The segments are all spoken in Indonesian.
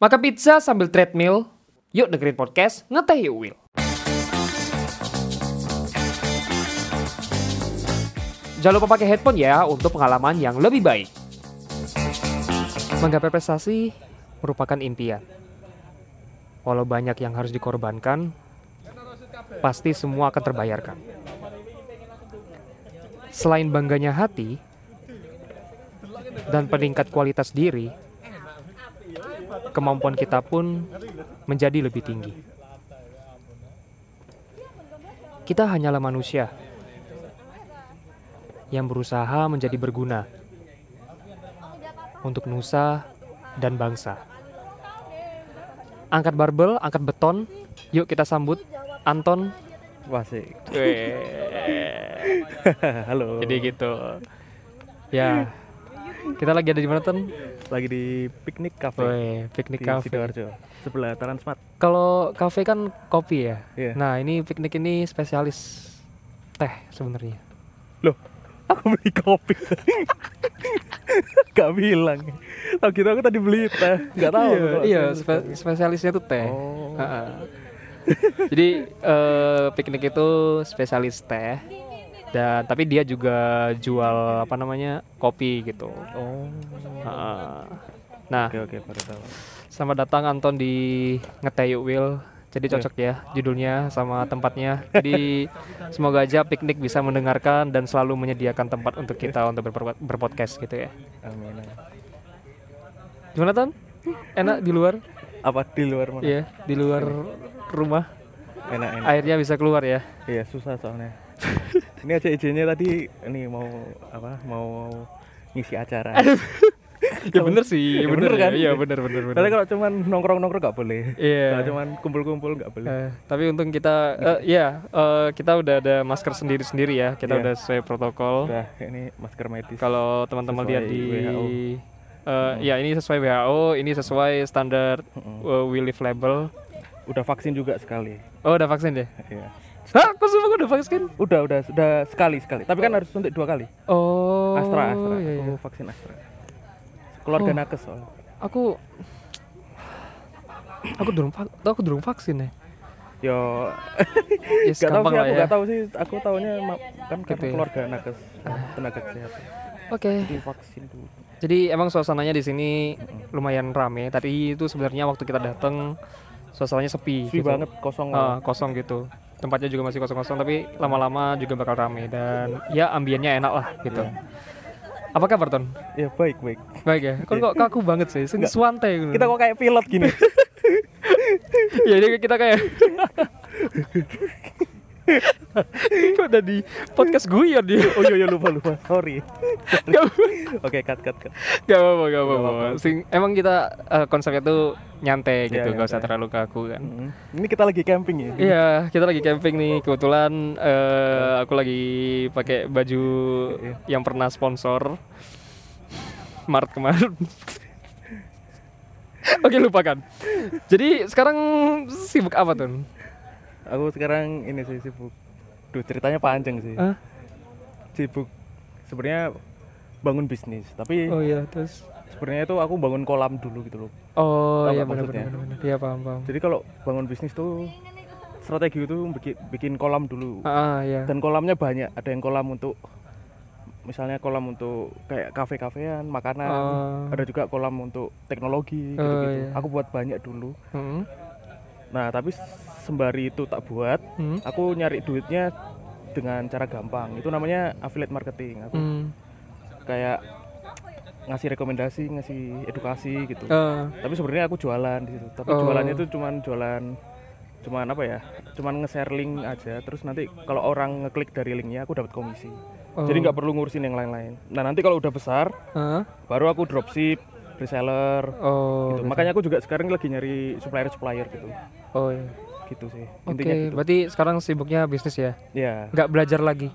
Makan pizza sambil treadmill, yuk dengerin podcast Ngeteh Yuk Will. Jangan lupa pakai headphone ya untuk pengalaman yang lebih baik. Menggapai prestasi merupakan impian. Walau banyak yang harus dikorbankan, pasti semua akan terbayarkan. Selain bangganya hati dan peningkat kualitas diri, kemampuan kita pun menjadi lebih tinggi. Kita hanyalah manusia yang berusaha menjadi berguna untuk nusa dan bangsa. Angkat barbel, angkat beton. Yuk kita sambut Anton. Wah sih. Halo. Jadi gitu. Ya. Kita lagi ada di mana, Ton? Lagi di piknik cafe Weh, piknik di cafe. Sidoarjo. Sebelah Transmart. Kalau kafe kan kopi ya. Iya. Nah, ini piknik ini spesialis teh sebenarnya. Loh, aku beli kopi. Gak bilang. Oh gitu aku tadi beli teh. Gak tahu. Iya, iya spe- spesialisnya tuh teh. Oh. Jadi eh, piknik itu spesialis teh dan tapi dia juga jual apa namanya kopi gitu. Oh. Ha-ha. Nah, Oke oke baru tahu. selamat datang Anton di Ngeteyuk Will. Jadi Iya. cocok ya judulnya sama tempatnya. Jadi semoga aja piknik bisa mendengarkan dan selalu menyediakan tempat untuk kita untuk berper- berpodcast gitu ya. Amin. Gimana Ton? Enak di luar? Apa di luar mana? Iya, di luar rumah. Enak enak. Airnya bisa keluar ya. Iya susah soalnya. Ini aja izinnya tadi ini mau apa? Mau ngisi acara. ya bener sih, Ya bener, bener kan? kan? Iya bener bener bener. Soalnya kalau cuman nongkrong-nongkrong gak boleh. Iya. Kalau cuman kumpul-kumpul gak boleh. Eh, tapi untung kita, eh, ya eh, kita udah ada masker sendiri-sendiri ya. Kita Iya. udah sesuai protokol. Udah ini masker medis. Kalau teman-teman lihat di, WHO. eh, ya ini sesuai WHO, ini sesuai standar uh, We Live label. Udah vaksin juga sekali. Oh udah vaksin deh? Iya. Hah? Kok semua udah vaksin? Udah, udah, sudah sekali sekali. Tapi kan harus suntik dua kali. Oh. Astra, Astra. iya, iya. Aku vaksin Astra. Keluarga Oh. nakes soalnya. Aku, aku belum, aku belum vaksin ya. Yo, Ya, gak tahu gampang sih aku ya. gak tahu sih. Aku taunya ma- kan karena Gitu ya. keluarga nakes, tenaga kesehatan. Oke. Di vaksin dulu. Jadi emang suasananya di sini lumayan rame. Tadi itu sebenarnya waktu kita datang suasananya sepi. Sepi gitu. banget kosong. Ah, kosong gitu. Tempatnya juga masih kosong-kosong tapi lama-lama juga bakal rame dan ya ambiennya enak lah gitu. Iya. Apa kabar Ton? Ya baik baik. Baik ya. Kok kok kaku banget sih? Sing suante gitu. Kita kok kayak pilot gini. ya jadi kita kayak Kok udah di podcast gue ya dia? oh iya iya lupa lupa. Sorry. Oke cut cut cut. gak apa-apa, gak apa-apa. Sing, emang kita eh, konsepnya tuh nyantai gitu, Iya, gak usah nyantai. terlalu kaku kan. Mm-mm. Ini kita lagi camping ya. Iya, kita lagi camping nih. Kebetulan eh, aku lagi pakai baju Iya. yang pernah sponsor Maret kemarin. Oke, lupakan. Jadi sekarang sibuk apa tuh? Aku sekarang ini sih sibuk. Duh ceritanya panjang sih. Hah? Sibuk sebenarnya bangun bisnis, tapi Oh iya, terus. sebenarnya itu aku bangun kolam dulu gitu loh. Oh Tahu iya benar benar. Iya paham paham. Jadi kalau bangun bisnis tuh strategi itu bikin, bikin kolam dulu. Ah iya. Dan kolamnya banyak. Ada yang kolam untuk misalnya kolam untuk kayak kafe-kafean, makanan. Oh. Ada juga kolam untuk teknologi Oh, gitu-gitu. iya. Aku buat banyak dulu. Hmm. Nah, tapi sembari itu tak buat, Hmm. aku nyari duitnya dengan cara gampang. Itu namanya affiliate marketing. Aku Hmm. kayak ngasih rekomendasi, ngasih edukasi gitu. Ah, Tapi sebenarnya aku jualan di situ. Tapi Oh. jualannya itu cuman jualan cuman apa ya? Cuman nge-share link aja. Terus nanti kalau orang ngeklik dari linknya aku dapat komisi. oh. Jadi nggak perlu ngurusin yang lain-lain. Nah, nanti kalau udah besar Ah, baru aku dropship, reseller Oh. gitu. gitu. Makanya aku juga sekarang lagi nyari supplier-supplier gitu. Oh iya. Gitu sih. Oke, Intinya gitu. berarti sekarang sibuknya bisnis ya? Ya, Nggak belajar lagi?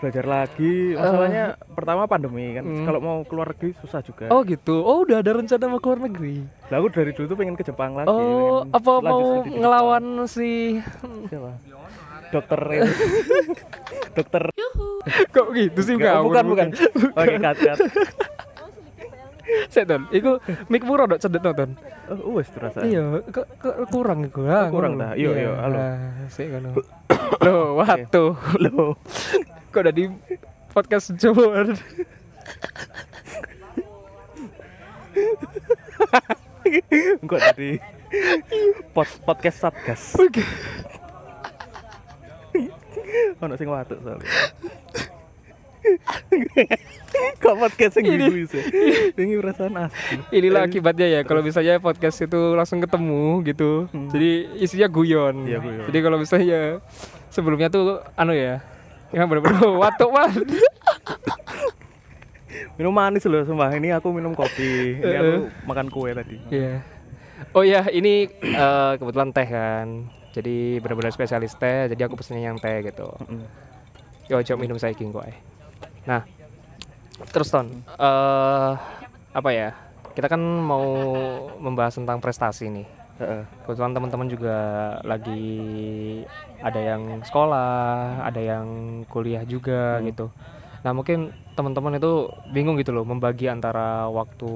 belajar lagi. Masalahnya pertama pandemi kan. Hmm. Kalau mau keluar negeri susah juga. Oh gitu. Oh udah ada rencana mau keluar negeri. Lah aku dari dulu tuh pengen ke Jepang lagi. Oh, apa mau ngelawan si siapa? Dokter. Dokter kok gitu sih kamu? bukan bukan. Oke, cut cut. Sik ton, iku mikmu rada cedek to ton. Oh, wes terasa. Iya, ke, kurang iku. Ah, Oh, kurang ngono. dah. Iya, iya, halo. Ah, Sik ngono. Loh, watu. Loh. Kok udah di podcast Jawa. Enggak dari pod, podcast Satgas. Oke. Ono sing watuk soalnya. Kok podcast sing Ini- gitu sih? Ini perasaan asli. Inilah akibatnya ya kalau misalnya podcast itu langsung ketemu gitu. Jadi isinya guyon. Hmm. Guyon. Jadi kalau misalnya sebelumnya tuh anu ya. Yang bener-bener watuk banget. Minum manis loh sumpah. Ini aku minum kopi. Ini aku makan kue tadi. Iya. Oh ya, ini eh, kebetulan teh kan. Jadi benar-benar spesialis teh, jadi aku pesennya yang teh gitu. Mm. Yo, coba minum saya kok. eh. Nah, terus ton, eh apa ya? Kita kan mau membahas tentang prestasi nih. Kebetulan teman-teman juga lagi ada yang sekolah, ada yang kuliah juga Hmm. gitu. Nah mungkin teman-teman itu bingung gitu loh membagi antara waktu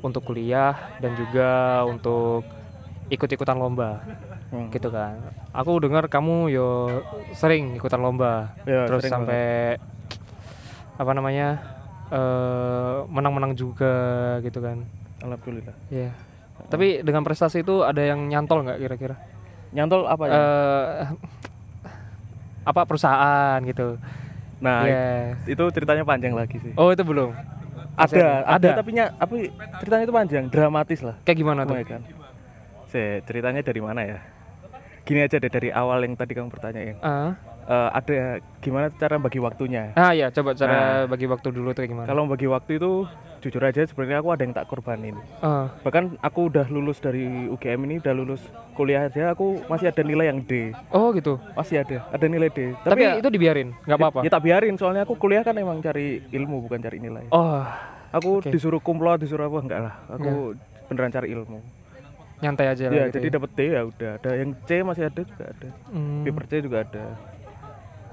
untuk kuliah dan juga untuk ikut-ikutan lomba Hmm. gitu kan. Aku dengar kamu yo sering ikutan lomba, Ya, terus sampai apa namanya eh, menang-menang juga gitu kan. Alhamdulillah. Iya. Tapi dengan prestasi itu ada yang nyantol nggak kira-kira? Nyantol apa ya? Eh apa perusahaan gitu? nah, Iya. itu ceritanya panjang lagi sih. Oh itu belum. Ada, ada, ada. tapi nya, apa ceritanya itu panjang, dramatis lah. Kayak gimana tuh? Mulai kan. Se, ceritanya dari mana ya? Gini aja deh dari awal yang tadi kamu pertanyain. Ah, Eh, ada gimana cara bagi waktunya? ah ya coba cara bagi waktu dulu tuh gimana? Kalau bagi waktu itu jujur aja sebenarnya aku ada yang tak korbanin. Ah, Bahkan aku udah lulus dari UGM ini, udah lulus kuliah aja, aku masih ada nilai yang D. oh gitu. Masih ada, ada nilai D. Tapi, ya, itu dibiarin, nggak apa-apa. ya tak biarin, soalnya aku kuliah kan emang cari ilmu bukan cari nilai. Oh, Aku Oke. disuruh kumlot, disuruh apa enggak lah. Aku beneran cari ilmu. nyantai aja lah. Ya, gitu jadi dapat D ya udah. Ada yang C masih ada juga ada. Hmm. Paper C juga ada.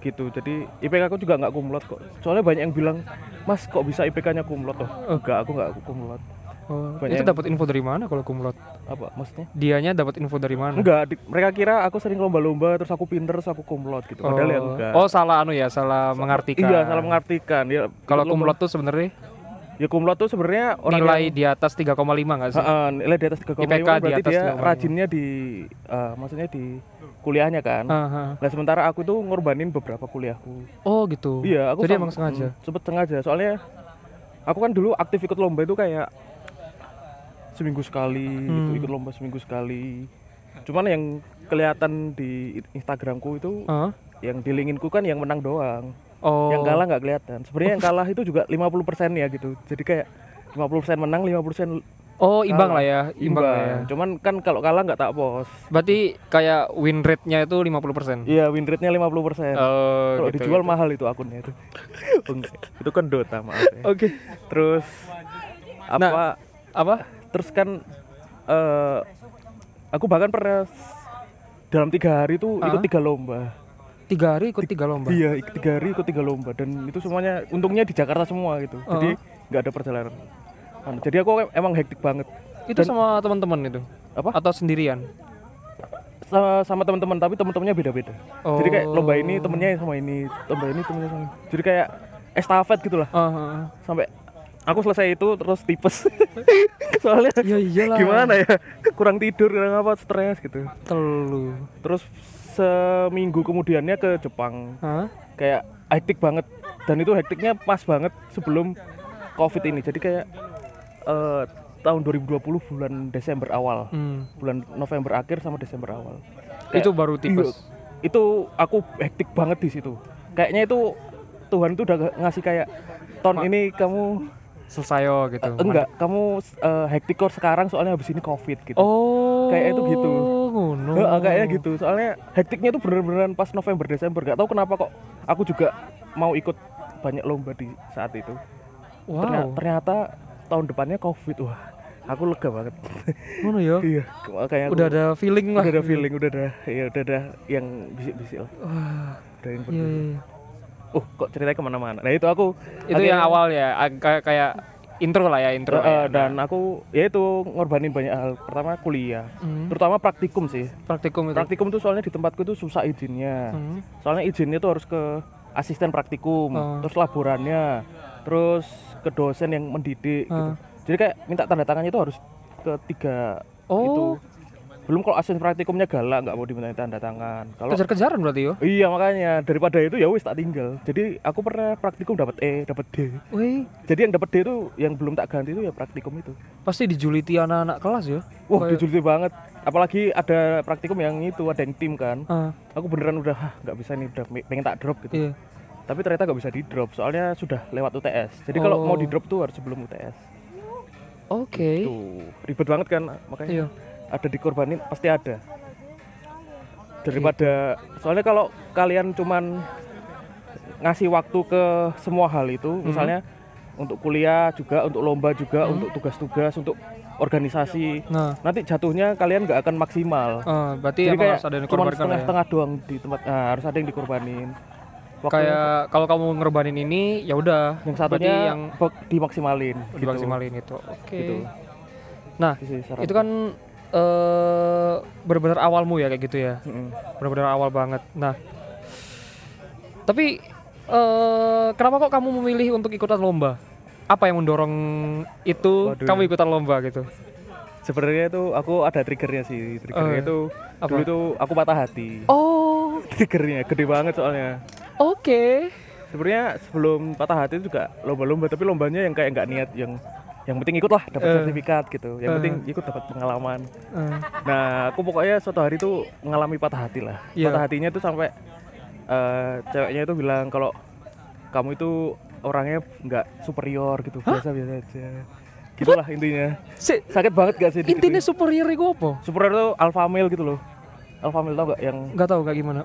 Gitu. Jadi IPK aku juga nggak kumlot kok. Soalnya banyak yang bilang, "Mas, kok bisa IPK-nya kumlot toh?" Enggak, aku nggak kumlot. Oh, banyak itu yang- dapat info dari mana kalau kumlot? Apa maksudnya? Dianya dapat info dari mana? Enggak, di- mereka kira aku sering lomba-lomba terus aku pinter terus aku kumlot gitu. Padahal ya enggak. Oh, salah anu ya, salah mengartikan. Iya, salah mengartikan. Ya Kalau kumlot tuh sebenarnya ya kumlot tuh sebenarnya orang nilai yang- di atas 3,5 nggak sih? Heeh, nilai di atas 3,5 IPK di berarti atas dia 3,5. rajinnya di eh, maksudnya di kuliahnya kan. Ah, ah. Nah, sementara aku tuh ngorbanin beberapa kuliahku. Oh gitu. Iya, aku Jadi sam- emang sengaja. Hmm, sempet sengaja. Soalnya aku kan dulu aktif ikut lomba itu kayak seminggu sekali gitu, Hmm. ikut lomba seminggu sekali. Cuman yang kelihatan di Instagramku itu Ah? yang di linkinku kan yang menang doang. Oh. Yang kalah nggak kelihatan. Sebenarnya yang kalah itu juga 50% ya gitu. Jadi kayak 50% menang, 50% Oh, imbang kalah. lah ya, imbang, lah ya. Cuman kan kalau kalah nggak tak pos. Berarti kayak win rate-nya itu 50%. Iya, win rate-nya 50%. Oh, kalau gitu, dijual gitu. mahal itu akunnya itu. Itu kan Dota maaf ya. Oke. Terus apa Nah. Apa? terus kan eh aku bahkan pernah dalam tiga hari tuh ikut Ah. tiga lomba. Tiga hari ikut tiga lomba. Iya, ikut tiga hari ikut tiga lomba dan itu semuanya untungnya di Jakarta semua gitu. Jadi nggak ada perjalanan. Anu, Jadi aku emang hektik banget Itu sama teman-teman itu? Apa? Atau sendirian? sama, sama teman-teman tapi teman-temannya beda-beda. Oh. Jadi kayak lomba ini temennya sama ini, lomba ini temennya sama. ini. Jadi kayak estafet gitu lah. Ah, ah, ah. Sampai aku selesai itu terus tipes. Soalnya Ya iyalah. gimana ya? Kurang tidur, kurang apa, stres gitu. Telu. Terus seminggu kemudiannya ke Jepang. Hah? Kayak hektik banget dan itu hektiknya pas banget sebelum Covid ini. Jadi kayak eh, tahun 2020 bulan Desember awal. Hmm. Bulan November akhir sama Desember awal. Kayak- Itu baru tipes. Iya, itu aku hektik banget di situ. Kayaknya itu Tuhan tuh udah ngasih kayak ton ini kamu Selesai gitu. eh, enggak, kamu eh, hektik kok sekarang soalnya habis ini Covid gitu. Oh. Kayak itu gitu. Ngono. Heeh, kayaknya gitu. Soalnya hektiknya tuh bener-beneran pas November Desember. Gak tahu kenapa kok aku juga mau ikut banyak lomba di saat itu. Wow. Ternyata, ternyata tahun depannya Covid. Wah, aku lega banget. Ngono ya. iya, makanya aku Udah ada feeling lah. udah ada feeling, udah ada ya udah ada yang bisik-bisik lah. Wah. Udah yang Iya, iya. Oh, kok ceritanya ke mana-mana? Nah itu aku Itu akhirnya- yang awal ya, kayak kayak intro lah ya intro. Eh, ya. dan aku ya itu ngorbanin banyak hal pertama kuliah Hmm, terutama praktikum sih praktikum itu. praktikum tuh soalnya di tempatku itu susah izinnya Hmm. soalnya izinnya tuh harus ke asisten praktikum Oh. terus laborannya terus ke dosen yang mendidik gitu Ah. jadi kayak minta tanda tangannya itu harus ke tiga itu Oh, belum kalau asisten praktikumnya galak nggak mau diminta tanda tangan. Kalau kejar-kejaran berarti yo. iya makanya. Daripada itu ya wis tak tinggal. Jadi aku pernah praktikum dapat E dapat D. Wih, jadi yang dapat D itu yang belum tak ganti itu ya praktikum itu. Pasti dijuliti anak-anak kelas ya. wah Kayak- dijuliti banget. Apalagi ada praktikum yang itu ada yang tim kan. Ah, aku beneran udah "Hah, nggak bisa nih udah pengen tak drop gitu. Iya. tapi ternyata nggak bisa di drop soalnya sudah lewat UTS jadi kalau mau Oh. di drop tuh harus sebelum UTS Oke. tuh ribet banget kan makanya. Iya. Ada dikorbanin pasti ada daripada soalnya kalau kalian cuman ngasih waktu ke semua hal itu Mhm. misalnya untuk kuliah juga untuk lomba juga untuk tugas-tugas untuk organisasi Nah, nanti jatuhnya kalian nggak akan maksimal ah, berarti jadi kayak harus ada yang cuma dikorbankan lah ya. doang di tempat nah, harus ada yang dikorbanin Waktunya- Kayak kalau kamu ngorbanin ini ya udah yang satunya yang dimaksimalin gitu. dimaksimalin itu. Oke. Gitu. Nah, itu kan eh benar-benar awalmu ya kayak gitu ya. Mm-mm. Benar-benar awal banget. Nah, tapi eh kenapa kok kamu memilih untuk ikutan lomba? Apa yang mendorong itu Waduh. kamu ikutan lomba gitu? sebenarnya itu aku ada triggernya sih triggernya Eh, itu apa? dulu itu aku patah hati Oh, triggernya gede banget soalnya oke. sebenarnya sebelum patah hati itu juga lomba-lomba tapi lombanya yang kayak nggak niat yang yang penting ikut lah dapat Eh. sertifikat gitu. Yang Eh. penting ikut dapat pengalaman. Eh, nah aku pokoknya suatu hari itu mengalami patah hati lah. Iya. patah hatinya itu sampai eh, ceweknya itu bilang kalau kamu itu orangnya nggak superior gitu biasa biasa aja. Gitulah intinya. Si, sakit banget gak sih intinya digituin? superior itu apa? superior itu alpha male gitu loh. Alpha male tau gak yang Nggak tahu kayak gimana.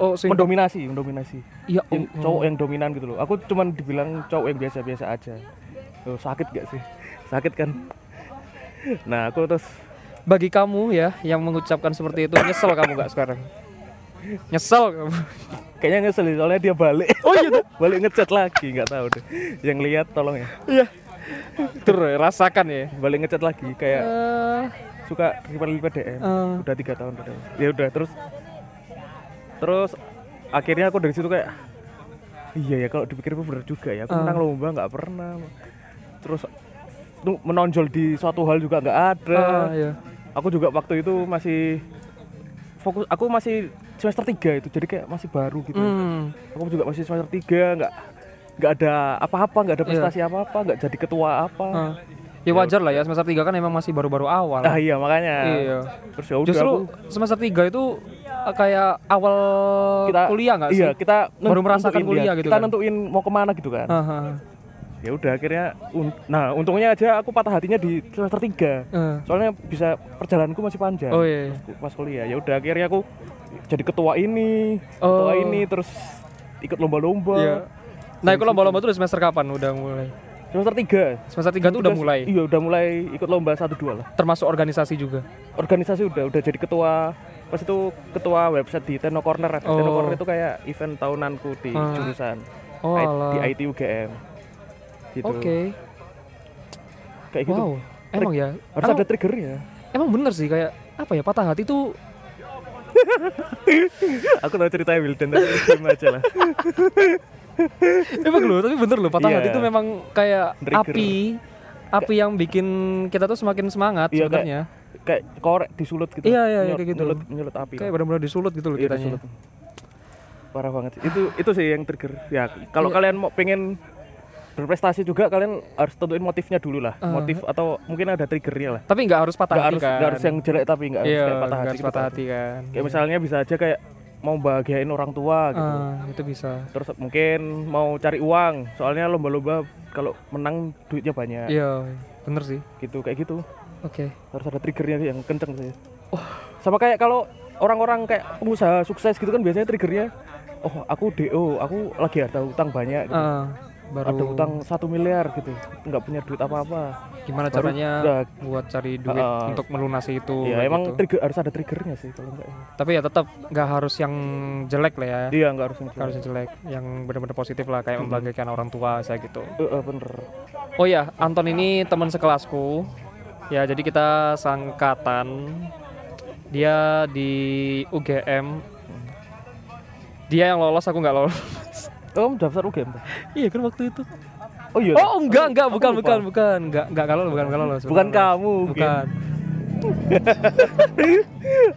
Oh, sing mendominasi mendominasi. Ya yang oh, cowok yang dominan gitu loh. Aku cuman dibilang cowok yang biasa-biasa aja Tuh, sakit gak sih? Sakit kan? Nah aku terus. Bagi kamu ya yang mengucapkan seperti itu nyesel kamu nggak sekarang? Nyesel kamu. kayaknya nyesel soalnya dia balik. Oh iya tuh. balik ngechat lagi nggak tahu deh. Yang lihat tolong ya. Iya. Terus rasakan ya. balik ngechat lagi kayak Eh, suka reply PDM eh, udah tiga tahun padahal ya udah terus. Terus akhirnya aku dari situ kayak iya ya kalau dipikir bener juga ya. Aku Ah. menang lomba nggak pernah terus tuh menonjol di suatu hal juga nggak ada ah, iya. aku juga waktu itu masih fokus aku masih semester 3 itu jadi kayak masih baru gitu Hmm. aku juga masih semester 3 nggak nggak ada apa-apa nggak ada Iya. prestasi apa-apa nggak jadi ketua apa ah. Ya wajar lah ya semester 3 kan emang masih baru-baru awal. ah iya makanya Iya. terus ya udah Justru aku semester 3 itu eh, kayak awal kita kuliah nggak sih? iya kita Baru merasakan kuliah iya, gitu kita kan? nentuin mau ke mana gitu kan Ah, ah. Ya udah akhirnya un- nah untungnya aja aku patah hatinya di semester 3 Eh. soalnya bisa perjalananku masih panjang Oh iya. pas kuliah ya udah akhirnya aku jadi ketua ini ketua Oh. ini terus ikut lomba-lomba Iya. Nah, ikut lomba-lomba tuh dari semester kapan udah mulai? semester 3 Semester 3 tuh udah mulai. iya udah mulai ikut lomba satu dua lah Termasuk organisasi juga. organisasi udah udah jadi ketua pas itu ketua website di Teno Corner Oh. Teno Corner itu kayak event tahunanku di Ah. jurusan Oh, di IT UGM gitu Oke. kayak gitu Wow. Emang ya. harus emang, ada triggernya emang bener sih kayak apa ya patah hati tuh aku tahu ceritanya Wildan tapi aja lah emang loh tapi bener loh patah Iya. hati itu memang kayak Trigger. api api yang bikin kita tuh semakin semangat kayak- sebenarnya kayak korek disulut gitu Iya, iya, Nyulut- kayak gitu. nyulut, nyulut api kayak benar-benar disulut gitu loh Iya, kitanya disulut. parah banget itu itu sih yang trigger ya kalau Iya. kalian mau pengen berprestasi juga kalian harus tentuin motifnya dulu lah. Ah. motif atau mungkin ada triggernya lah. Tapi nggak harus patah nggak hati harus kan? harus yang jelek tapi nggak harus iya kayak patah hati harus gitu. patah hati kan. Kayak misalnya bisa aja kayak mau bahagiain orang tua gitu. Ah, itu bisa. Terus mungkin mau cari uang. Soalnya lomba-lomba kalau menang duitnya banyak. Iya bener sih. Gitu kayak gitu. Oke. Harus ada triggernya yang kenceng sih. Sama kayak kalau orang-orang kayak pengusaha sukses gitu kan biasanya triggernya oh aku do aku lagi ada utang banyak gitu. Ah, baru ada utang satu miliar gitu. Nggak punya duit apa-apa. Gimana baru caranya udah, buat cari duit Ah. untuk melunasi itu ya emang gitu. trigger harus ada triggernya sih kalau enggak tapi ya tetap nggak harus yang jelek lah ya. Iya nggak harus Nggak harus yang jelek yang benar-benar positif lah kayak Hmm. membanggakan orang tua saya gitu. Eh, eh, bener. Oh ya Anton ini teman sekelasku. Ya jadi kita sangkatan dia di UGM dia yang lolos aku nggak lolos oh kamu daftar UGM iya kan waktu itu oh iya oh enggak enggak bukan lupa. bukan bukan enggak enggak kalau bukan kalau lolos bukan kamu bukan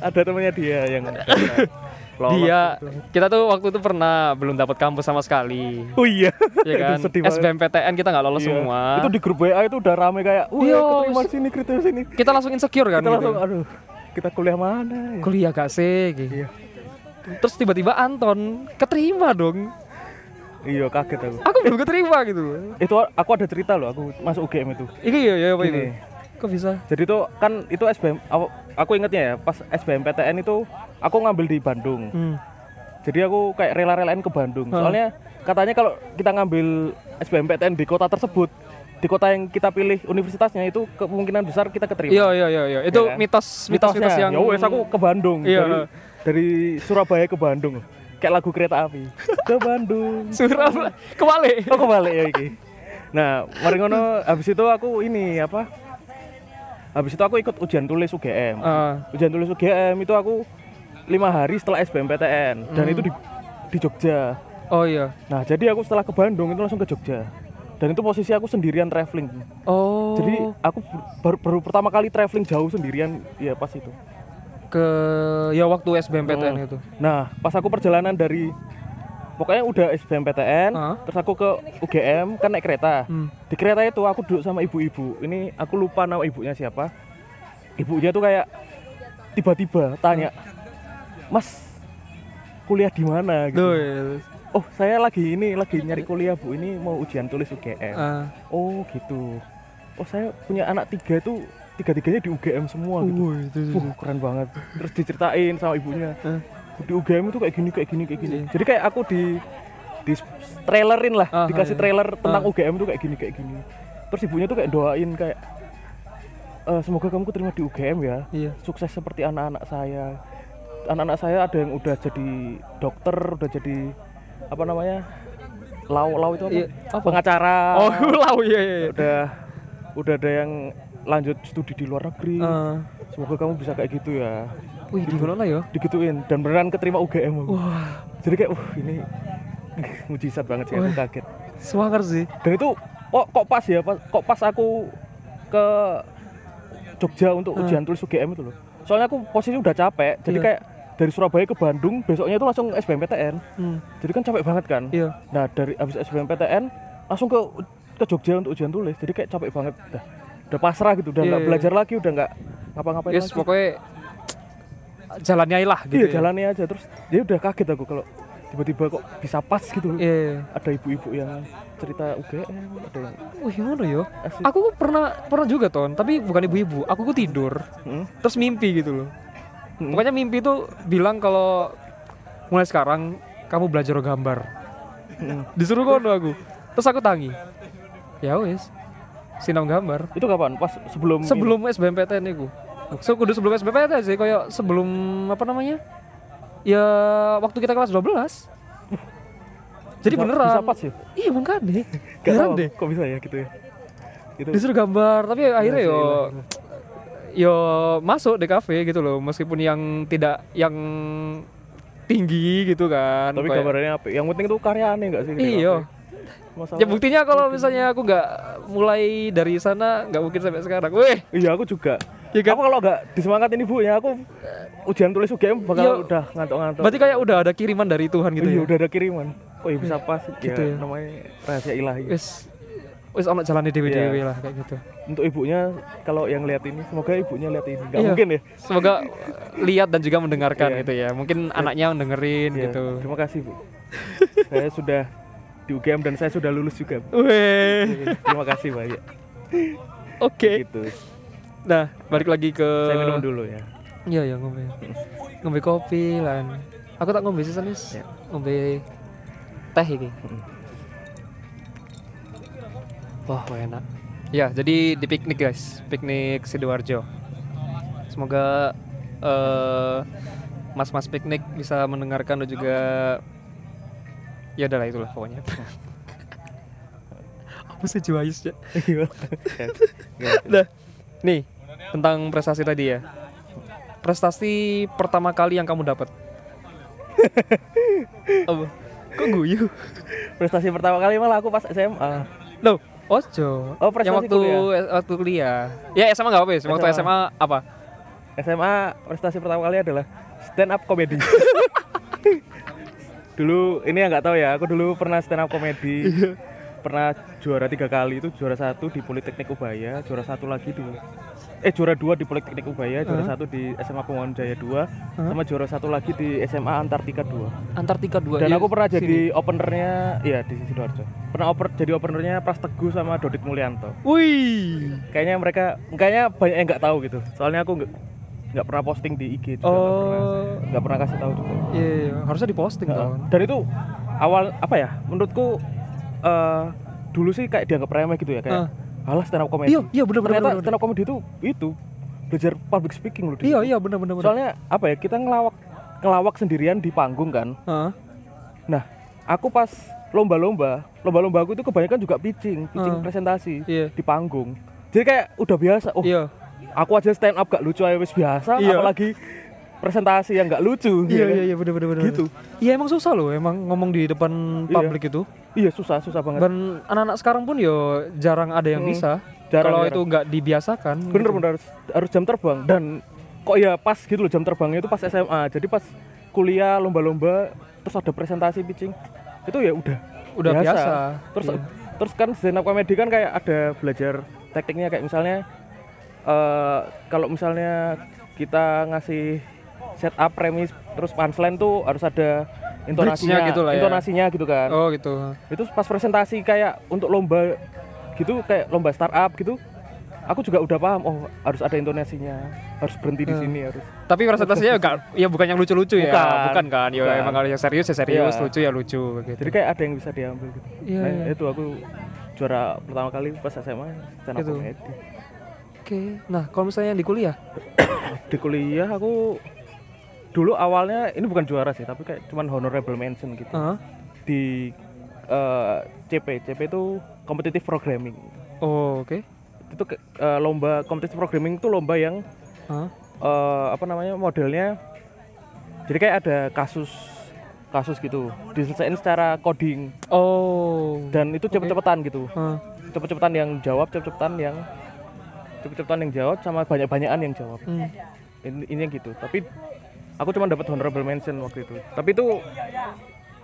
ada temannya dia yang dia kita tuh waktu itu pernah belum dapat kampus sama sekali oh iya ya kan. SBMPTN kita nggak lolos Iya. semua itu di grup WA itu udah rame kayak wah Iya, keterima sini keterima sini kita langsung insecure kan kita gitu. langsung aduh kita kuliah mana ya? kuliah gak sih gitu. Iya. terus tiba-tiba Anton keterima dong iya kaget aku. Aku belum keterima gitu itu aku ada cerita loh aku masuk UGM itu. Ini ya ya apa ini kok bisa? Jadi tuh kan itu SBM aku, aku ingetnya ya pas SBMPTN itu aku ngambil di Bandung. Hmm. jadi aku kayak rela-relain ke Bandung. Hah. soalnya katanya kalau kita ngambil SBMPTN di kota tersebut di kota yang kita pilih universitasnya itu kemungkinan besar kita keterima. Iya iya iya iya. Itu Iya kan? mitos mitos mitos mitosnya. yang ya wes aku ke Bandung. Iya. dari, dari Surabaya ke Bandung kayak lagu kereta api. Ke Bandung. Surabaya kebalik. Oh kebalik ya iki. Nah mari ngono habis itu aku ini apa? Habis itu aku ikut ujian tulis UGM Ah, ujian tulis UGM itu aku lima hari setelah SBMPTN dan Hmm. itu di di Jogja. Oh iya. Nah jadi aku setelah ke Bandung itu langsung ke Jogja. Dan itu posisi aku sendirian traveling. Oh. Jadi aku baru, baru pertama kali traveling jauh sendirian ya pas itu ke ya waktu SBMPTN Hmm. itu nah pas aku perjalanan dari pokoknya udah SBMPTN Ah. terus aku ke UGM kan naik kereta hmm. di kereta itu aku duduk sama ibu-ibu ini aku lupa nama ibunya siapa ibunya tuh kayak tiba-tiba tanya mas kuliah di mana gitu Duh, iya. oh saya lagi ini lagi nyari kuliah bu ini mau ujian tulis UGM Ah. oh gitu oh saya punya anak tiga itu tiga tiganya di UGM semua gitu Wih, itu, itu, Wah, keren banget terus diceritain sama ibunya Hah? di UGM itu kayak gini kayak gini kayak gini Iya. jadi kayak aku di di trailerin lah Ah, dikasih iya. trailer tentang Ah. UGM itu kayak gini kayak gini terus ibunya tuh kayak doain kayak "Eh, semoga kamu keterima di UGM ya iya sukses seperti anak-anak saya anak-anak saya ada yang udah jadi dokter udah jadi apa namanya lau lau itu apa, Iya, apa? pengacara oh lau iya iya iya. udah udah ada yang lanjut studi di luar negeri. Ah. semoga kamu bisa kayak gitu ya. Wih di mana lah ya. Digituin. Dan beneran keterima UGM aku. wah. Jadi kayak wah ini mujizat banget sih aku kaget. Semangat sih. Dan itu kok kok pas ya? Pas, kok pas aku ke Jogja untuk Ah. ujian tulis UGM itu loh. Soalnya aku posisi udah capek. Jadi Iya. kayak dari Surabaya ke Bandung besoknya itu langsung SBMPTN hmm. jadi kan capek banget kan? Iya. Nah dari habis SBMPTN langsung ke ke Jogja untuk ujian tulis. Jadi kayak capek banget udah udah pasrah gitu udah nggak iya. belajar lagi udah nggak ngapa-ngapain yes lagi. pokoknya jalannya lah gitu iya ya. jalannya aja. Terus dia udah kaget aku kalau tiba-tiba kok bisa pas gitu. Iya. Ada ibu-ibu yang cerita UGM ada yang wih gimana ya? Asik. Aku pernah pernah juga ton. Tapi bukan ibu-ibu aku kok tidur. Hmm, terus mimpi gitu loh. Hmm. pokoknya mimpi itu bilang kalau mulai sekarang kamu belajar gambar. Hmm. disuruh kono aku. Terus aku tangi ya wes sinam gambar. Itu kapan? Pas sebelum sebelum SBMPTN itu so kudu sebelum SBMPTN sih kayak sebelum apa namanya? Ya waktu kita kelas 12 jadi Bisa- beneran. bisa pas ya? Iya Gak heran tahu deh. kok bisa ya gitu ya? Itu disuruh gambar tapi akhirnya Masya yo Allah. yo masuk di kafe gitu loh meskipun yang tidak yang tinggi gitu kan. Tapi kayak- gambarnya apa? Yang penting tuh karyanya enggak sih? Di iya? Masalah- ya buktinya kalau misalnya aku nggak mulai dari sana nggak mungkin sampai sekarang. Weh. Iya aku juga. Ya kan? Aku kalau nggak disemangatin ibunya aku ujian tulis UGM bakal Iya. udah ngantuk-ngantuk. Berarti kayak udah ada kiriman dari Tuhan gitu iya ya? udah ada kiriman. Oh iya bisa pas. Gitu ya, ya. namanya rahasia ilahi. Wis. Wis ono jalannya dewi dewi Iya. lah kayak gitu. Untuk ibunya kalau yang lihat ini semoga ibunya lihat ini. Nggak Iya. mungkin ya. Semoga lihat dan juga mendengarkan Iya. gitu ya. Mungkin anaknya dengerin Iya, gitu. Terima kasih bu. Saya sudah di UGM dan saya sudah lulus juga weh terima kasih banyak oke gitu nah balik lagi ke saya minum dulu ya Iya ya ngombe. Ngombe kopi lan. Aku tak ngombe sih nis. Ya. Ngombe teh iki. Wah, enak. Ya, jadi di piknik guys, piknik Sidoarjo. Semoga eh, mas-mas piknik bisa mendengarkan dan juga ya adalah itulah pokoknya. Apa sih Juwais ya? Nah, nih tentang prestasi tadi ya. Prestasi pertama kali yang kamu dapat. Apa? Kok guyu? prestasi pertama kali malah aku pas SMA Loh, Ojo. Oh, prestasi yang waktu kuliah. waktu kuliah. Ya SMA nggak apa-apa ya. Waktu SMA. SMA apa? SMA prestasi pertama kali adalah stand up comedy dulu ini yang nggak tahu ya aku dulu pernah stand up comedy pernah juara tiga kali itu juara satu di Politeknik Ubaya juara satu lagi di eh juara dua di Politeknik Ubaya juara Hah? satu di SMA Pembangunan Jaya 2 Hah? sama juara satu lagi di SMA Antartika 2 Antartika 2. dan Iya, aku pernah sini. jadi openernya iya di Sidoarjo pernah oper jadi openernya Pras Teguh sama Dodit Mulyanto Wih. kayaknya mereka kayaknya banyak yang nggak tahu gitu soalnya aku nggak nggak pernah posting di IG juga nggak pernah Oh. nggak pernah kasih tahu juga Iya, iya, harusnya diposting Nggak. dong. dan itu awal apa ya menurutku eh dulu sih kayak dianggap remeh gitu ya kayak alah stand up comedy Iya, iya benar benar. ternyata stand up comedy itu itu belajar public speaking loh Iya, iya benar benar. soalnya apa ya kita ngelawak ngelawak sendirian di panggung kan nah aku pas lomba-lomba lomba-lomba aku itu kebanyakan juga pitching pitching presentasi Iya. di panggung jadi kayak udah biasa oh Iya. Aku aja stand up gak lucu aja wis biasa Iya. apalagi presentasi yang gak lucu Iya, ya kan? iya, iya benar benar benar. gitu Iya emang susah loh emang ngomong di depan Iya. publik itu. iya susah susah banget Dan anak-anak sekarang pun yo jarang ada yang Hmm, bisa. jarang, Kalau itu nggak dibiasakan. bener gitu. bener harus, harus jam terbang dan kok ya pas gitu loh jam terbangnya itu pas SMA jadi pas kuliah lomba-lomba terus ada presentasi pitching itu ya udah Udah biasa. terus Iya. terus kan stand up comedy kan kayak ada belajar tekniknya kayak misalnya eh kalau misalnya kita ngasih setup premis terus punchline tuh harus ada intonasinya gitu lah ya. intonasinya gitu kan Oh gitu. itu pas presentasi kayak untuk lomba gitu kayak lomba startup gitu aku juga udah paham oh harus ada intonasinya harus berhenti di Hmm. sini harus Tapi presentasinya enggak ya bukan yang lucu-lucu ya. Bukan. Kan. Ya Bukan. emang kalau yang serius ya serius, Iya. lucu ya lucu gitu. jadi kayak ada yang bisa diambil gitu Iya, nah, iya. itu aku juara pertama kali pas SMA stand up Gitu. comedy Oke. Nah, kalau misalnya di kuliah? di kuliah aku dulu awalnya ini bukan juara sih tapi kayak cuman honorable mention gitu Heeh. di eh, CP CP itu competitive programming Oh, oke. itu ke- eh, lomba competitive programming itu lomba yang Heeh. eh, apa namanya modelnya jadi kayak ada kasus kasus gitu diselesaikan secara coding Oh. dan itu cepet-cepetan gitu Heeh. cepet-cepetan yang jawab cepet-cepetan yang cepet-cepetan yang jawab sama banyak-banyakan yang jawab. Hmm. ini, ini yang gitu. Tapi aku cuma dapat honorable mention waktu itu. Tapi itu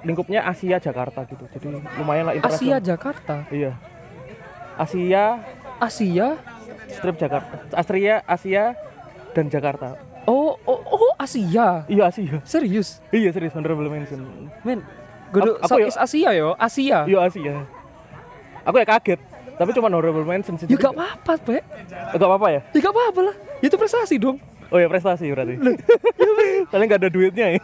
lingkupnya Asia Jakarta gitu. Jadi lumayan lah Asia Jakarta. iya. Asia. Asia? strip Jakarta. Astria Asia dan Jakarta. Oh, oh, oh Asia. iya Asia. Serius? iya serius honorable mention. Men, Godo Aku- aku Southeast Asia yo, Asia. iya Asia. Aku ya kaget tapi cuma honorable mention sih Ya gak apa-apa, Pe. Gak apa-apa ya Ya gak apa-apa lah. Itu prestasi dong. oh ya prestasi berarti soalnya nggak ada duitnya ya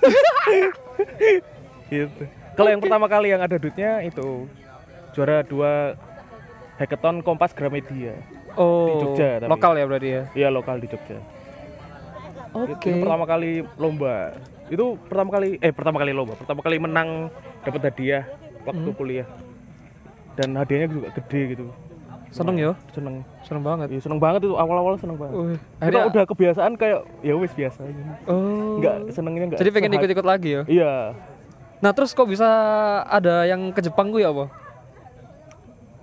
gitu kalau yang pertama kali yang ada duitnya itu juara dua hackathon Kompas Gramedia Oh, Jogja tapi. lokal ya berarti ya. iya lokal di Jogja Oke. itu pertama kali lomba itu pertama kali eh pertama kali lomba pertama kali menang dapat hadiah waktu Hmm. kuliah dan hadiahnya juga gede gitu Seneng ya? seneng Seneng banget. Iya, seneng banget itu awal-awal seneng banget Kita akhirnya udah kebiasaan kayak ya wis biasa aja. Oh. nggak senengnya nggak Jadi pengen ikut-ikut lagi ya. iya Nah, terus kok bisa ada yang ke Jepang gue ya apa?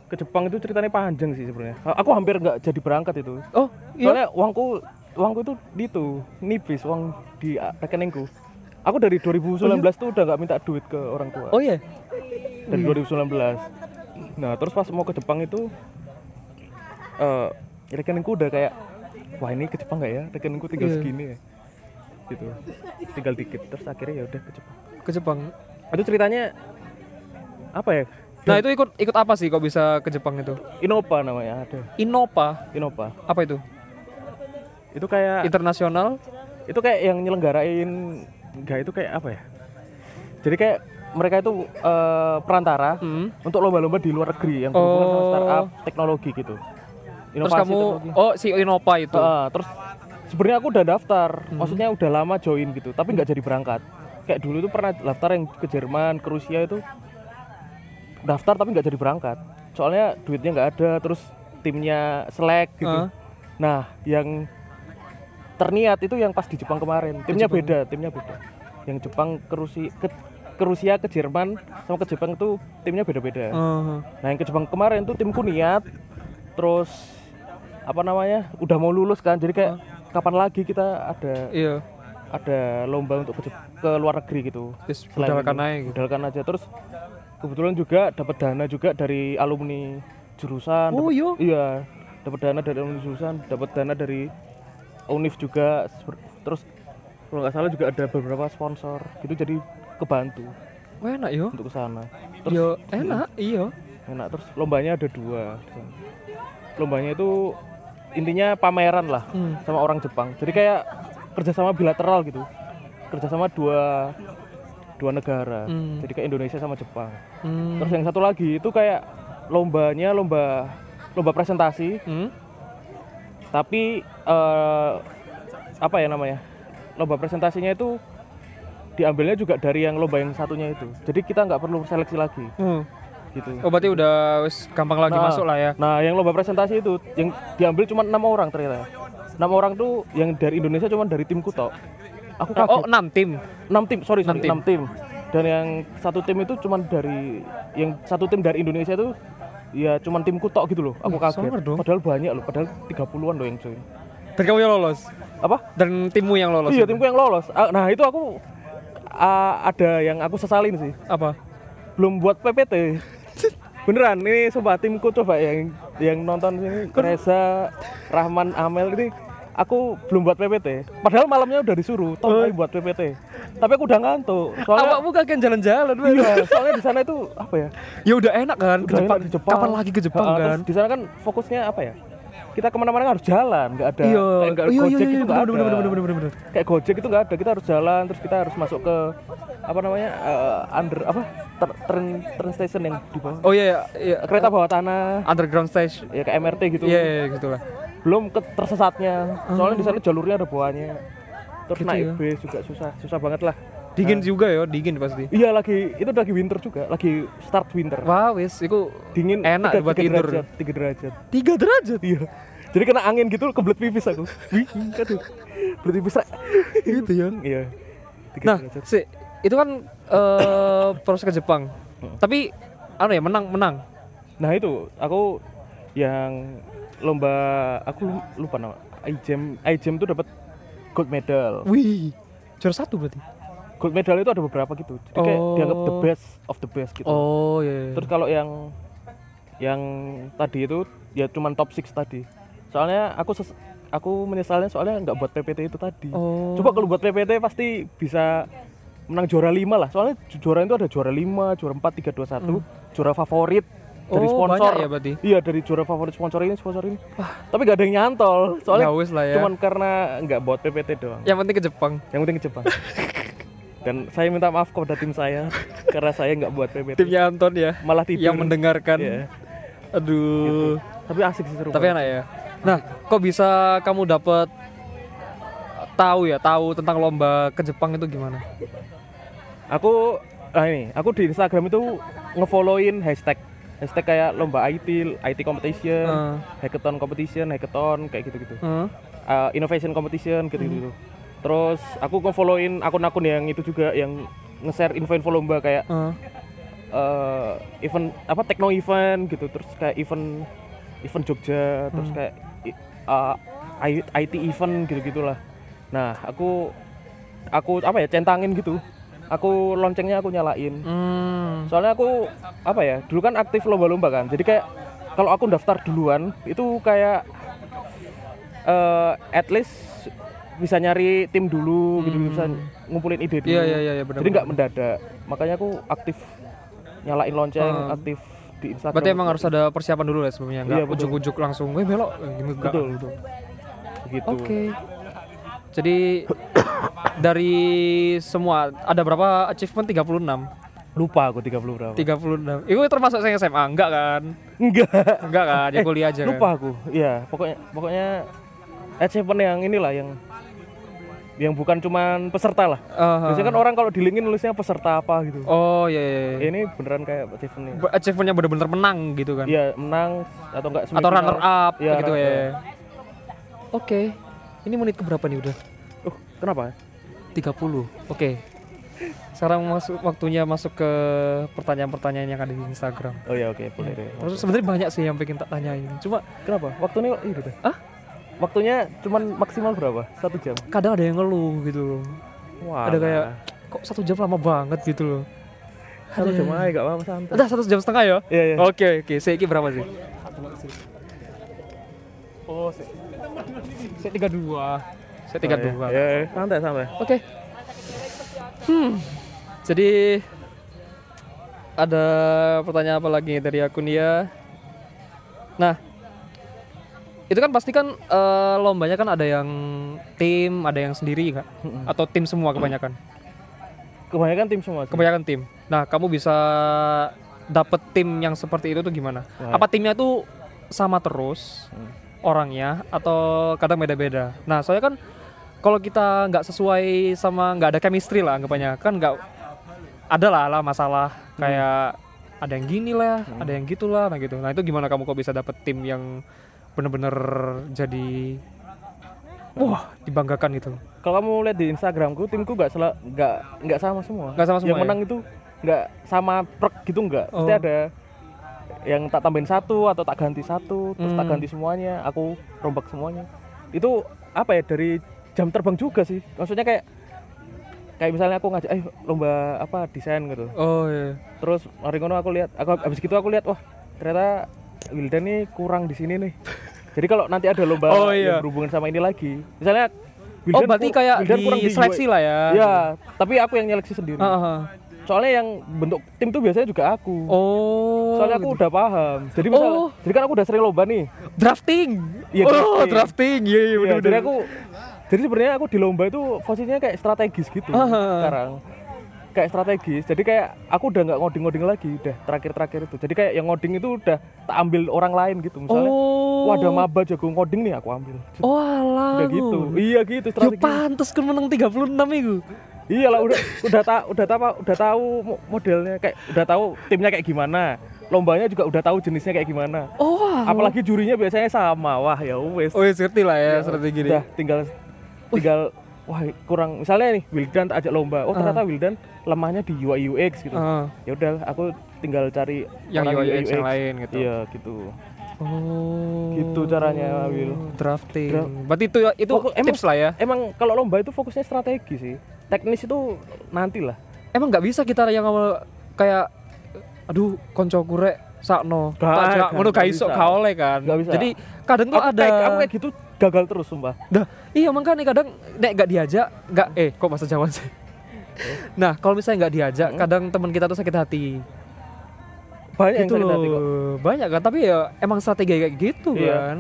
ke Jepang itu ceritanya panjang sih sebenarnya aku hampir nggak jadi berangkat itu Oh, iya. soalnya uangku uangku itu di itu nipis uang di rekeningku aku dari 2019 tuh udah nggak minta duit ke orang tua Oh iya. dari 2019 nah terus pas mau ke Jepang itu eh rekeningku udah kayak wah ini ke Jepang nggak ya rekeningku tinggal Iya. segini ya gitu tinggal dikit terus akhirnya ya udah ke Jepang Ke Jepang. itu ceritanya apa ya Nah, itu ikut ikut apa sih kok bisa ke Jepang itu? Innova namanya ada Innova. Innova Apa itu? itu kayak Internasional. itu kayak yang nyelenggarain enggak itu kayak apa ya jadi kayak mereka itu eh, perantara Hmm. untuk lomba-lomba di luar negeri yang berhubungan sama Oh. startup teknologi gitu. Terus kamu teknologi. oh si Innova itu. Ah, terus sebenarnya aku udah daftar, Hmm. maksudnya udah lama join gitu, tapi nggak jadi berangkat. Kayak dulu itu pernah daftar yang ke Jerman, ke Rusia itu daftar tapi nggak jadi berangkat. Soalnya duitnya nggak ada, terus timnya selek gitu. Ah. Nah, yang terniat itu yang pas di Jepang kemarin. Timnya Jepang. beda, timnya beda. Yang Jepang ke Rusia ke, ke Rusia ke Jerman sama ke Jepang itu timnya beda-beda. Ah. Nah yang ke Jepang kemarin tuh timku niat Terus apa namanya udah mau lulus kan jadi kayak kapan lagi kita ada Iya. ada lomba untuk ke, luar negeri gitu Terus Selain budalkan aja gitu. budalkan aja terus kebetulan juga dapat dana juga dari alumni jurusan Oh dapet- iya. iya dapat dana dari alumni jurusan dapat dana dari univ juga terus kalau nggak salah juga ada beberapa sponsor gitu jadi kebantu Wah enak yo. untuk ke sana Yo enak, iya. enak terus lombanya ada dua lombanya itu intinya pameran lah Hmm. sama orang Jepang jadi kayak kerjasama bilateral gitu kerjasama dua dua negara Hmm. jadi kayak Indonesia sama Jepang Hmm. terus yang satu lagi itu kayak lombanya lomba lomba presentasi Hmm. tapi eh, apa ya namanya lomba presentasinya itu diambilnya juga dari yang lomba yang satunya itu jadi kita nggak perlu seleksi lagi Hmm. Gitu Oh berarti udah wis gampang lagi Nah, masuk lah ya. Nah, yang lomba presentasi itu yang diambil cuma enam orang ternyata. Enam orang tuh yang dari Indonesia cuma dari timku tok. Aku kaget. Oh 6 tim. enam tim, sorry, sorry, enam enam tim. Dan yang satu tim itu cuma dari yang satu tim dari Indonesia itu ya cuma timku tok gitu loh. Aku kaget. Padahal banyak loh, padahal 30-an loh yang join. Dan kamu yang lolos. Apa? Dan timmu yang lolos. Iya, itu? timku yang lolos. Ah, Nah, itu aku ah, ada yang aku sesalin sih. Apa? Belum buat PPT. Beneran, ini coba timku coba yang yang nonton sini Reza, Rahman, Amel ini aku belum buat PPT. Padahal malamnya udah disuruh, Tom ayo buat PPT. Tapi aku udah ngantuk. Soalnya Awakmu kakek jalan-jalan. Iya, soalnya di sana itu apa ya? Ya udah enak kan ke Udah Jepang. enak di Jepang. Kapan lagi ke Jepang Ha, kan? di sana kan fokusnya apa ya? Kita ke mana-mana harus jalan, nggak ada Iya, kayak nggak iya, Gojek iya, itu nggak ada. bener, bener, bener, bener, bener. Kayak Gojek itu nggak ada. Kita harus jalan, terus kita harus masuk ke apa namanya eh, under apa ter- train train station yang di bawah Oh iya, iya, iya. kereta bawah tanah underground stage. ya kayak MRT gitu Iya, iya, gitu lah. belum ke tersesatnya soalnya di sana jalurnya ada buahnya terus Gitu naik ya. bis juga susah susah banget lah Dingin juga ya, dingin pasti. iya lagi itu lagi winter juga lagi start winter Wah, wis, itu dingin enak tiga, buat tiga tidur. derajat, tiga derajat tiga derajat. iya jadi kena angin gitu kebelet pipis aku wih aduh kebelet pipis gitu ya. iya Nah, derajat si itu kan eh proses ke Jepang. Tapi anu ya menang menang. nah itu aku yang lomba aku lu- lupa nama iGEM iGEM tuh dapat gold medal Wih, juara satu berarti. Gold medal itu ada beberapa gitu jadi kayak Oh. dianggap the best of the best gitu Oh iya. iya. Terus kalau yang yang tadi itu ya cuman top 6 tadi. Soalnya aku ses- aku menyesalnya soalnya nggak buat PPT itu tadi. Oh. Coba kalau buat PPT pasti bisa menang juara 5 lah. Soalnya ju- juara itu ada juara 5, juara 4, 3, 2, 1, juara favorit dari Hmm. Oh, sponsor. ya berarti? Iya, dari juara favorit sponsor ini, sponsor ini. Tapi nggak ada yang nyantol. Soalnya Ya lah ya. cuman karena nggak buat PPT doang. Yang penting ke Jepang. Yang penting ke Jepang. Dan saya minta maaf kepada tim saya karena saya nggak buat PPT. Timnya Anton ya. Malah tidur. Yang mendengarkan. Iya. Aduh. Tapi asik sih seru. Tapi enak ya. Nah, kok bisa kamu dapat tahu ya, tahu tentang lomba ke Jepang itu gimana? Aku ah ini, aku di Instagram itu ngefollowin hashtag hashtag kayak lomba IT, IT competition, Eh. hackathon competition, hackathon kayak gitu-gitu. Heeh. Uh, innovation competition gitu-gitu. Terus aku ngefollowin akun-akun yang itu juga yang nge-share info-info lomba kayak Heeh. eh, event apa techno event gitu, terus kayak event event Jogja, terus Hmm. kayak uh, I- IT event gitu-gitulah. Nah, aku aku apa ya centangin gitu. Aku loncengnya aku nyalain. Hmm. Soalnya aku apa ya? Dulu kan aktif lomba-lomba kan. Jadi kayak kalau aku daftar duluan itu kayak eh at least bisa nyari tim dulu gitu bisa ngumpulin ide dulu. Iya iya iya iya, benar. Jadi nggak mendadak. Makanya aku aktif nyalain lonceng, Hmm. aktif di Instagram. Berarti emang harus ada persiapan dulu ya sebelumnya, Iya, enggak betul. ujuk-ujuk langsung, "Weh, belok." Eh, Gitu. Betul. gitu. gitu. Oke. Jadi dari semua ada berapa achievement 36? lupa aku 30 berapa 36. Itu termasuk saya SMA enggak kan? enggak Enggak kan? Ya Eh, kuliah aja. lupa Kan? aku iya pokoknya pokoknya achievement yang inilah yang yang bukan cuman peserta lah Aha. biasanya kan orang kalau di LinkedIn nulisnya peserta apa gitu Oh iya iya. iya. ini beneran kayak achievementnya Be- Achievementnya bener-bener menang gitu kan? iya menang atau enggak Atau semifinal. runner up Iya, gitu runner ya. Oke. Ini menit keberapa nih udah? uh kenapa 30. Oke. Sekarang masuk waktunya masuk ke pertanyaan-pertanyaan yang ada di Instagram. oh ya oke boleh deh Terus sebenarnya banyak sih yang pengen tak tanyain. Cuma kenapa waktunya ini deh Hah? Waktunya cuman maksimal berapa satu jam kadang ada yang ngeluh gitu loh. Wah, Ada kayak kok satu jam lama banget gitu loh. satu jam aja gak apa-apa santai Udah satu jam setengah ya? iya iya Oke oke. Saya berapa sih? oh Saya tiga dua. Saya tiga dua. ya, santai santai Oke. Hmm. Jadi ada pertanyaan apa lagi dari akun dia? Nah, itu kan pasti kan eh, lombanya kan ada yang tim, ada yang sendiri kak? Mm-mm. Atau tim semua kebanyakan? kebanyakan tim semua sih. Kebanyakan tim. Nah, kamu bisa dapet tim yang seperti itu tuh gimana? Wah. Apa timnya tuh sama terus Hmm. orangnya atau kadang beda-beda? Nah, soalnya kan kalau kita nggak sesuai sama nggak ada chemistry lah anggapannya kan nggak ada lah lah masalah kayak ada yang gini lah, Hmm. ada yang gitulah, nah gitu. Nah itu gimana kamu kok bisa dapet tim yang bener-bener jadi wah dibanggakan gitu? kalau kamu lihat di Instagramku timku nggak sela nggak nggak sama semua Nggak sama semua yang ya? menang itu nggak sama truk gitu nggak pasti Oh. ada yang tak tambahin satu atau tak ganti satu terus tak Hmm. ganti semuanya aku rombak semuanya itu apa ya dari jam terbang juga sih maksudnya kayak kayak misalnya aku ngajak eh lomba apa desain gitu Oh iya. terus hari ngono aku lihat aku habis gitu aku lihat wah ternyata Wildan nih kurang di sini nih jadi kalau nanti ada lomba Oh, iya. yang berhubungan sama ini lagi misalnya Oh berarti kayak Wildan kurang di seleksi lah ya? Iya, tapi aku yang nyeleksi sendiri. Ah, ah. Soalnya yang bentuk tim tuh biasanya juga aku. Oh. Soalnya aku gitu. udah paham. Jadi misal, Oh. jadi kan aku udah sering lomba nih. drafting. Iya, oh, drafting. drafting. Iya, iya Iya, benar jadi aku jadi sebenarnya aku di lomba itu posisinya kayak strategis gitu Ah. sekarang. Kayak strategis. Jadi kayak aku udah nggak ngoding-ngoding lagi, udah terakhir-terakhir itu. Jadi kayak yang ngoding itu udah tak ambil orang lain gitu. Misalnya, Oh. wah ada maba jago ngoding nih aku ambil. Oh, alah. udah gitu. Iya gitu Ya strategi. pantes kan menang 36 itu. Iya lah udah udah tak udah tahu udah tahu mo- modelnya kayak udah tahu timnya kayak gimana. Lombanya juga udah tahu jenisnya kayak gimana. Oh, alah. Apalagi jurinya biasanya sama. Wah, ya wes. Oh, ya ngerti lah ya, Ya, strategi ini. Udah tinggal tinggal wah kurang misalnya nih Wildan tak ajak lomba. Oh, ternyata Wildan lemahnya di UI UX gitu. Ah, Ya udah aku tinggal cari yang UI yang lain gitu. Iya, gitu. Oh. Gitu caranya, Will. Drafting. Dra- Berarti itu itu Pokok- emang- tips lah ya. Emang kalau lomba itu fokusnya strategi sih. Teknis itu nanti lah. Emang nggak bisa kita yang ngomong kayak aduh konco kurek sakno. Gak, Tak ngono gak gak iso bisa. gak oleh kan. Gak bisa. Jadi kadang tuh Aku ada kayak, aku kayak gitu gagal terus sumpah. Dah, iya makanya kadang nek gak diajak, gak eh kok bahasa Jawa sih. Nah, kalau misalnya nggak diajak, Hmm. kadang teman kita tuh sakit hati. Banyak gitu yang sakit loh. hati kok. Banyak kan, tapi ya emang strategi kayak gitu Iya. kan.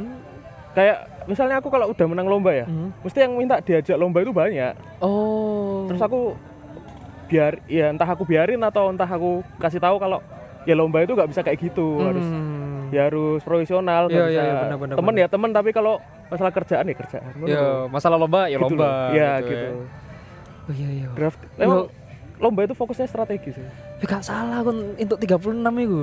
Kayak misalnya aku kalau udah menang lomba ya, Hmm. mesti yang minta diajak lomba itu banyak. Oh. Terus aku biar ya entah aku biarin atau entah aku kasih tahu kalau ya lomba itu nggak bisa kayak gitu harus Hmm. Ya harus profesional nggak Iya, iya, iya, benar, benar, temen benar. ya temen tapi kalau masalah kerjaan ya kerjaan Ya, masalah lomba ya Gitu lomba. loh. ya gitu. gitu, ya. Oh iya iya. draft emang lomba itu fokusnya strategi sih Ya gak salah kan untuk 36 itu.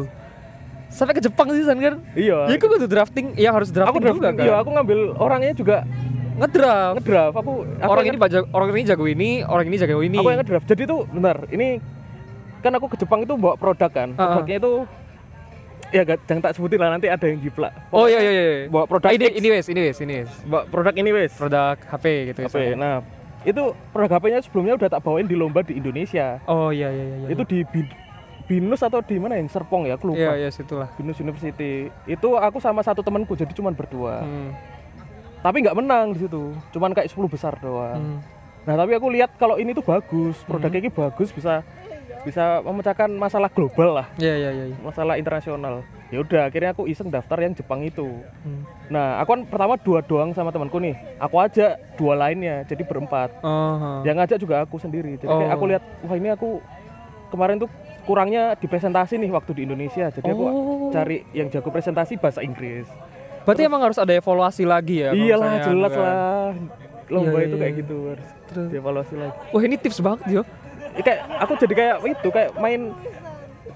Sampai ke Jepang sih kan. iya Ya kan kudu drafting, yang harus drafting aku draft juga kan. iya aku ngambil orangnya juga Ngedraft. ngedraft aku, aku Orang ini baca, orang ini jago ini, orang ini jago ini. aku yang ngedraft jadi tuh benar ini kan aku ke Jepang itu bawa produk kan Ah, ah. produknya itu ya gak, jangan tak sebutin lah nanti ada yang jiplak Oh iya iya iya. bawa produk Ah, ini X, ini wes, ini wes, ini wes. bawa produk ini wes Produk HP gitu HP misalnya. nah itu produk HP-nya sebelumnya udah tak bawain di lomba di Indonesia Oh iya iya iya. itu di Bin- Binus atau di mana yang Serpong ya aku lupa Iya iya situlah. Binus University itu aku sama satu temanku jadi cuman berdua Hmm. tapi nggak menang di situ cuman kayak 10 besar doang Hmm. nah tapi aku lihat kalau ini tuh bagus produknya ini bagus bisa bisa memecahkan masalah global lah Iya iya iya. iya. masalah internasional ya udah akhirnya aku iseng daftar yang Jepang itu Hmm. nah aku kan pertama dua doang sama temanku nih aku aja dua lainnya jadi berempat Oh. yang ngajak juga aku sendiri jadi kayak Oh. aku lihat wah ini aku kemarin tuh kurangnya di presentasi nih waktu di Indonesia. Jadi aku Oh. cari yang jago presentasi bahasa Inggris. Berarti emang harus ada evaluasi lagi ya? Iyalah misalnya jelas kan. lah. Lomba Iya, itu iya, kayak iya. gitu harus Terus. dievaluasi lagi. Wah ini tips banget yo. Ya, kayak aku jadi kayak itu kayak main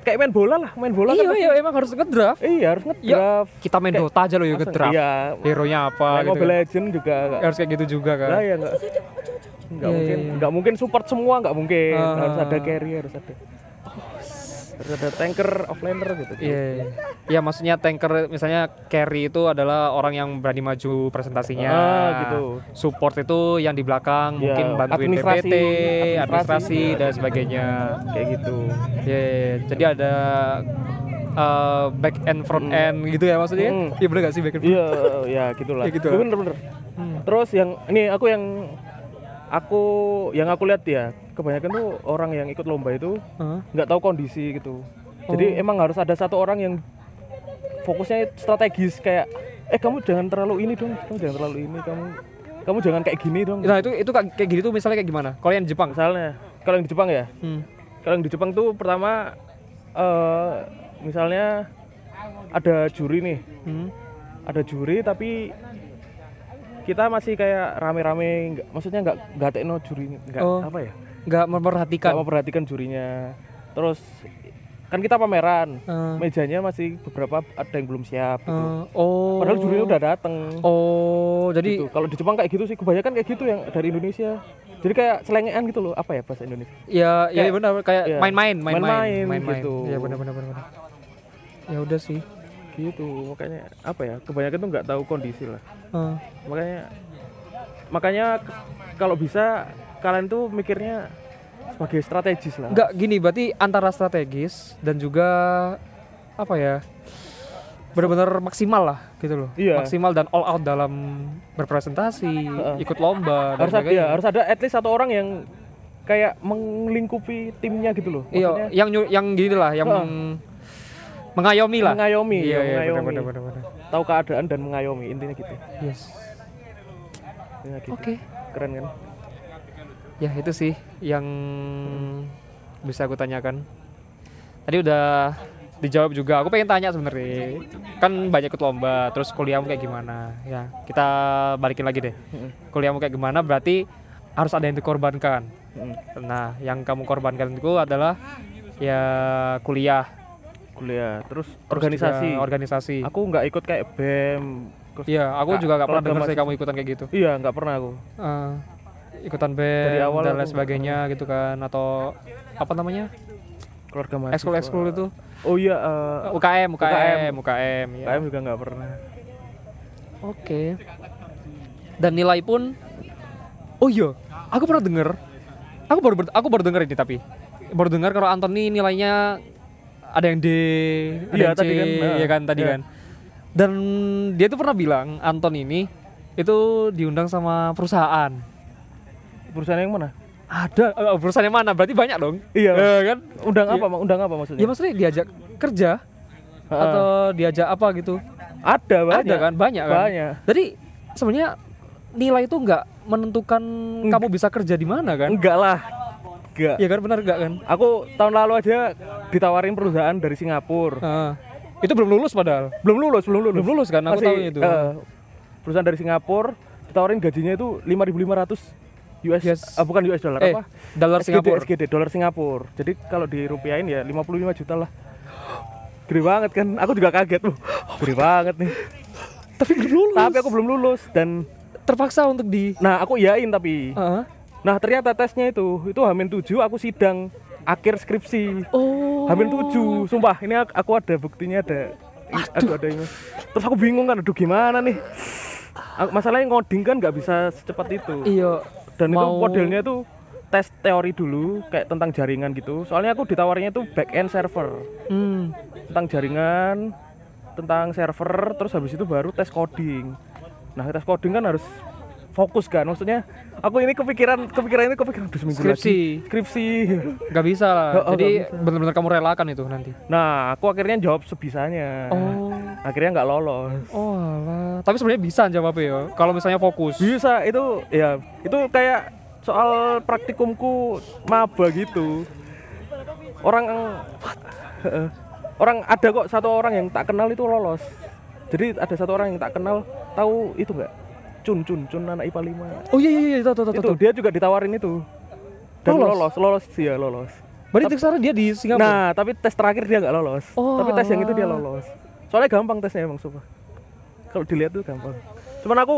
kayak main bola lah, main bola Iya kan iya emang harus ngedraft. Iya harus ngedraft. Kita main Kayak- Dota aja loh ya ngedraft. Iya. Hero-nya apa Kayak gitu. Mobile kan. Legend juga nggak. Harus kayak gitu juga kan. Lah ya enggak. Enggak Iya, mungkin, iya, iya. enggak mungkin support semua enggak mungkin. Ah. Harus ada carry, harus ada. Harus ada tanker, offlaner gitu. Iya, iya. Iya, maksudnya tanker misalnya carry itu adalah orang yang berani maju presentasinya. Ah, gitu. Support itu yang di belakang Iya, mungkin bantuin administrasi, PPT, administrasi. administrasi dan sebagainya. Kayak gitu. Iya, iya, iya. jadi ada uh, back end front end gitu ya maksudnya? Hmm. Iya bener gak sih back end? front? Iya, ya gitulah. Ya gitu. Bener bener. Hmm. Terus yang ini aku yang aku yang aku lihat ya, kebanyakan tuh orang yang ikut lomba itu nggak tahu kondisi gitu. Jadi Oh. emang harus ada satu orang yang fokusnya strategis kayak eh kamu jangan terlalu ini dong, kamu jangan terlalu ini, kamu kamu jangan kayak gini dong. Nah itu itu kayak gini tuh misalnya kayak gimana? Kalau yang di Jepang? Misalnya kalau yang di Jepang ya, Hmm. kalau yang di Jepang tuh pertama eh misalnya ada juri nih, Hmm. ada juri tapi kita masih kayak rame-rame, maksudnya nggak nggak tekno juri, nggak Oh. apa ya, Nggak memperhatikan. nggak memperhatikan jurinya. Terus kan kita pameran, Eh, mejanya masih beberapa ada yang belum siap gitu. eh, oh. Padahal jurinya udah dateng. Oh, jadi Gitu. Kalau di Jepang kayak gitu sih, kebanyakan kayak gitu yang dari Indonesia. Jadi kayak selengean gitu loh, apa ya bahasa Indonesia? ya ya Kayak- benar kayak iya. main-main, Main-main main-main, gitu. Iya benar benar. Ya udah sih. Gitu, makanya apa ya? Kebanyakan tuh nggak tahu kondisi lah. Eh, Makanya makanya kalau bisa kalian tuh mikirnya sebagai strategis lah. Enggak gini, berarti antara strategis dan juga apa ya? Benar-benar maksimal lah gitu loh. Iya. Maksimal dan all out dalam berpresentasi, Heeh. ikut lomba dan harus ada ya, harus ada at least satu orang yang kayak melingkupi timnya gitu loh. Iya, yang yang gini lah, yang Heeh. meng- mengayomi lah. mengayomi, Iya, ya, iya, mengayomi. benar benar benar. Tahu keadaan dan mengayomi intinya gitu. Yes. Ya, gitu. Oke. Keren kan? Ya itu sih yang bisa aku tanyakan. Tadi udah dijawab juga. Aku pengen tanya sebenarnya. Kan banyak ikut lomba, terus kuliahmu kayak gimana? Ya kita balikin lagi deh. Kuliahmu kayak gimana? Berarti harus ada yang dikorbankan. Nah, yang kamu korbankan itu adalah ya kuliah, Kuliah, terus terus organisasi. organisasi. Aku nggak ikut kayak BEM. Iya, aku Kak, juga gak pernah dengar sih kamu ikutan kayak gitu. Iya, nggak pernah aku. Eh, ikutan Dari band awal dan lain sebagainya gitu kan atau apa namanya? Keluarga mahasiswa. Ekskul ekskul itu. Oh iya, eh, UKM, UKM, UKM. UKM, ya. Juga nggak pernah. Oke. Dan nilai pun Oh iya, aku pernah denger. Aku baru aku baru denger ini tapi baru dengar kalau Anthony nilainya ada yang D, ada Iya, yang C, tadi kan, nah, ya kan tadi iya. kan. Dan dia tuh pernah bilang Anton ini itu diundang sama perusahaan. Perusahaan yang mana? Ada eh, perusahaan yang mana? Berarti banyak dong. Iya. Eh, kan? Undang Iya. apa? Undang apa maksudnya? Ya maksudnya diajak kerja Heeh. atau diajak apa gitu. ada banyak. Ada kan? Banyak kan? Banyak. Jadi sebenarnya nilai itu nggak menentukan kamu bisa kerja di mana kan? Enggak lah. Enggak. Iya kan benar nggak kan? Aku tahun lalu aja ditawarin perusahaan dari Singapura. Ah. itu belum lulus padahal. Belum lulus, belum lulus. Belum lulus kan? Aku Masih, tahu itu. eh, perusahaan dari Singapura ditawarin gajinya itu 5.500 US, Yes. ah, bukan US dollar eh, apa? dolar Singapura. SGD, dolar Singapura. Jadi kalau dirupiahin ya 55 juta lah. Gede banget kan? Aku juga kaget. Uh, gede banget nih. Tapi belum lulus. Tapi aku belum lulus dan terpaksa untuk di nah aku iyain tapi. Ah. Nah, ternyata tesnya itu itu Hamin 7 aku sidang akhir skripsi. Oh. Hamin 7. Sumpah, ini aku, ada buktinya ada Aduh, ada ini. Terus aku bingung kan, aduh gimana nih? Masalahnya ngoding kan nggak bisa secepat itu. Iya. Dan itu mau- modelnya tuh tes teori dulu kayak tentang jaringan gitu. Soalnya aku ditawarnya tuh back end server Hmm. tentang jaringan, tentang server, terus habis itu baru tes coding. Nah tes coding kan harus fokus kan, maksudnya aku ini kepikiran kepikiran ini kepikiran aduh seminggu Skripsi. lagi skripsi. Gak bisa lah. Oh, Jadi nggak benar-benar kamu relakan itu nanti. Nah aku akhirnya jawab sebisanya. Oh. Akhirnya nggak lolos. Oh alah. Tapi sebenarnya bisa jawabnya ya. Kalau misalnya fokus. Bisa itu ya itu kayak soal praktikumku maba gitu. orang orang ada kok satu orang yang tak kenal itu lolos jadi ada satu orang yang tak kenal tahu itu enggak Cun Cun Cun anak IPA 5 Oh iya iya iya, tahu tahu. itu dia juga ditawarin itu dan Lolos? lolos lolos dia lolos Berarti sekarang dia di Singapura. nah tapi tes terakhir dia nggak lolos Oh, tapi tes yang itu dia lolos soalnya gampang tesnya emang sumpah kalau dilihat tuh gampang cuman aku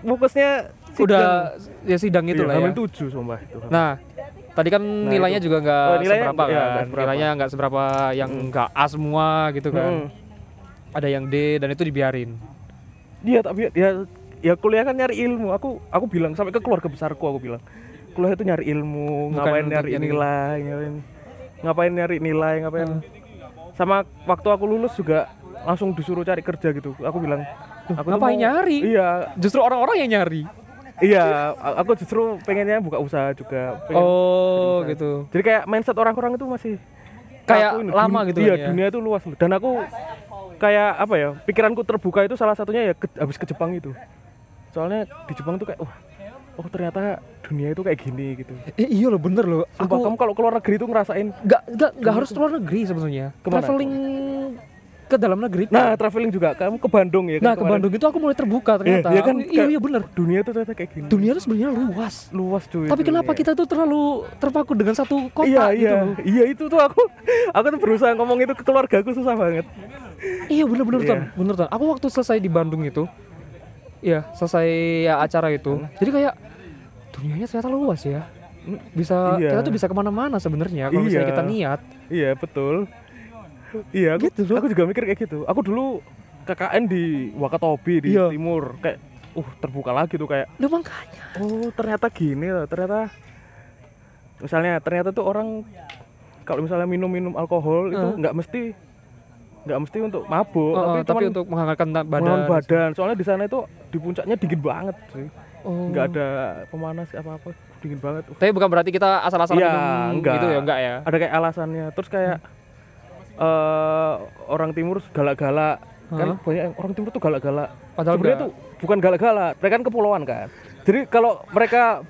fokusnya udah ya sidang itu lah ya. Hamil tujuh sumpah itu Nah, tadi kan nilainya itu. juga nggak Oh, nilainya- seberapa iya, kan. nggak seberapa. Nilainya nggak seberapa yang Mm. nggak A semua gitu kan. Mm. Ada yang D dan itu dibiarin. Dia tapi ya ya kuliah kan nyari ilmu. Aku aku bilang sampai ke keluarga besarku aku bilang. Kuliah itu nyari ilmu, Bukan ngapain nyari nilai, ngapain ngapain nyari nilai, ngapain. Hmm. Sama waktu aku lulus juga langsung disuruh cari kerja gitu. Aku bilang, aku ngapain mau- nyari? Iya, Justru orang-orang yang nyari. iya. Aku justru pengennya buka usaha juga. pengen Oh, usaha. gitu. Jadi kayak mindset orang-orang itu masih Kayak aku ini, lama dun- gitu Iya, kan ya? dunia itu luas loh. Dan aku kayak apa ya? Pikiranku terbuka itu salah satunya ya ke, habis ke Jepang itu. Soalnya di Jepang tuh kayak wah, oh ternyata dunia itu kayak gini gitu. Eh, iya loh bener loh. Sumpah Aku kamu kalau keluar negeri itu ngerasain nggak nggak nggak harus keluar negeri sebenarnya. Traveling ke dalam negeri. Nah, traveling juga kamu ke Bandung ya kan Nah, ke kemarin? Bandung itu aku mulai terbuka ternyata. iya kan, Aku- iya, iya bener. Dunia itu ternyata kayak gini. Dunia itu sebenarnya luas. luas cuy. Tapi kenapa dunia. kita tuh terlalu terpaku dengan satu kota Iya, gitu? iya. Iya itu tuh aku aku tuh berusaha ngomong itu ke keluarga aku susah banget. Iya bener-bener Iya. Ton, bener Ton. Aku waktu selesai di Bandung itu, iya selesai ya acara itu, jadi kayak dunianya ternyata luas ya. Bisa Iya. kita tuh bisa ke mana-mana sebenarnya kalau misalnya Iya. kita niat. Iya, betul. Iya, aku, Gitu aku juga mikir kayak gitu. Aku dulu KKN di Wakatobi di Iya. timur kayak uh terbuka lagi tuh kayak Udah makanya. oh ternyata gini loh ternyata misalnya ternyata tuh orang kalau misalnya minum-minum alkohol itu nggak mesti nggak mesti untuk mabuk Oh, tapi, tapi cuman untuk menghangatkan badan. melawan badan soalnya di sana itu di puncaknya dingin banget sih Oh. nggak ada pemanas apa apa dingin banget Uh, Tapi bukan berarti kita asal-asalan minum enggak. gitu ya, enggak ya. ada kayak alasannya terus kayak eh orang timur galak-galak kan Hah? banyak yang orang timur tuh galak-galak Padahal sebenarnya tuh bukan galak-galak mereka kan kepulauan kan jadi kalau mereka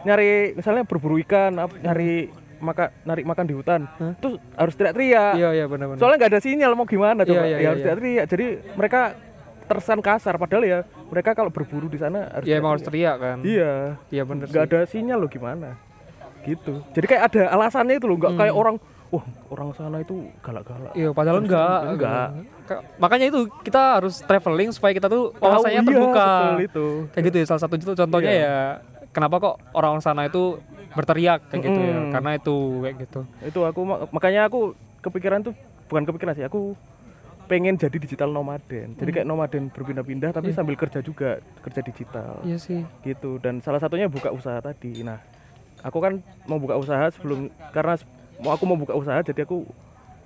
nyari misalnya berburu ikan nyari maka nyari makan di hutan Hah? terus harus teriak-teriak Iya, iya benar-benar. soalnya nggak ada sinyal mau gimana coba Iya, iya, ya iya, harus iya. teriak-teriak jadi mereka terkesan kasar padahal ya mereka kalau berburu di sana harus Ya emang harus teriak kan. iya Iya bener nggak ada sinyal lo gimana gitu jadi kayak ada alasannya itu loh nggak Hmm. kayak orang wah orang sana itu galak-galak Iya, padahal Terus enggak. enggak. Ka- Makanya itu kita harus traveling supaya kita tuh wawasannya iya, terbuka. betul itu Kayak gitu ya salah satu itu contohnya Iya. ya kenapa kok orang sana itu berteriak kayak gitu ya. Mm-mm. Karena itu kayak gitu. itu aku ma- makanya aku kepikiran tuh bukan kepikiran sih aku pengen jadi digital nomaden jadi kayak nomaden berpindah-pindah tapi Iya. sambil kerja juga kerja digital Iya sih. gitu dan salah satunya buka usaha tadi nah aku kan mau buka usaha sebelum karena mau aku mau buka usaha jadi aku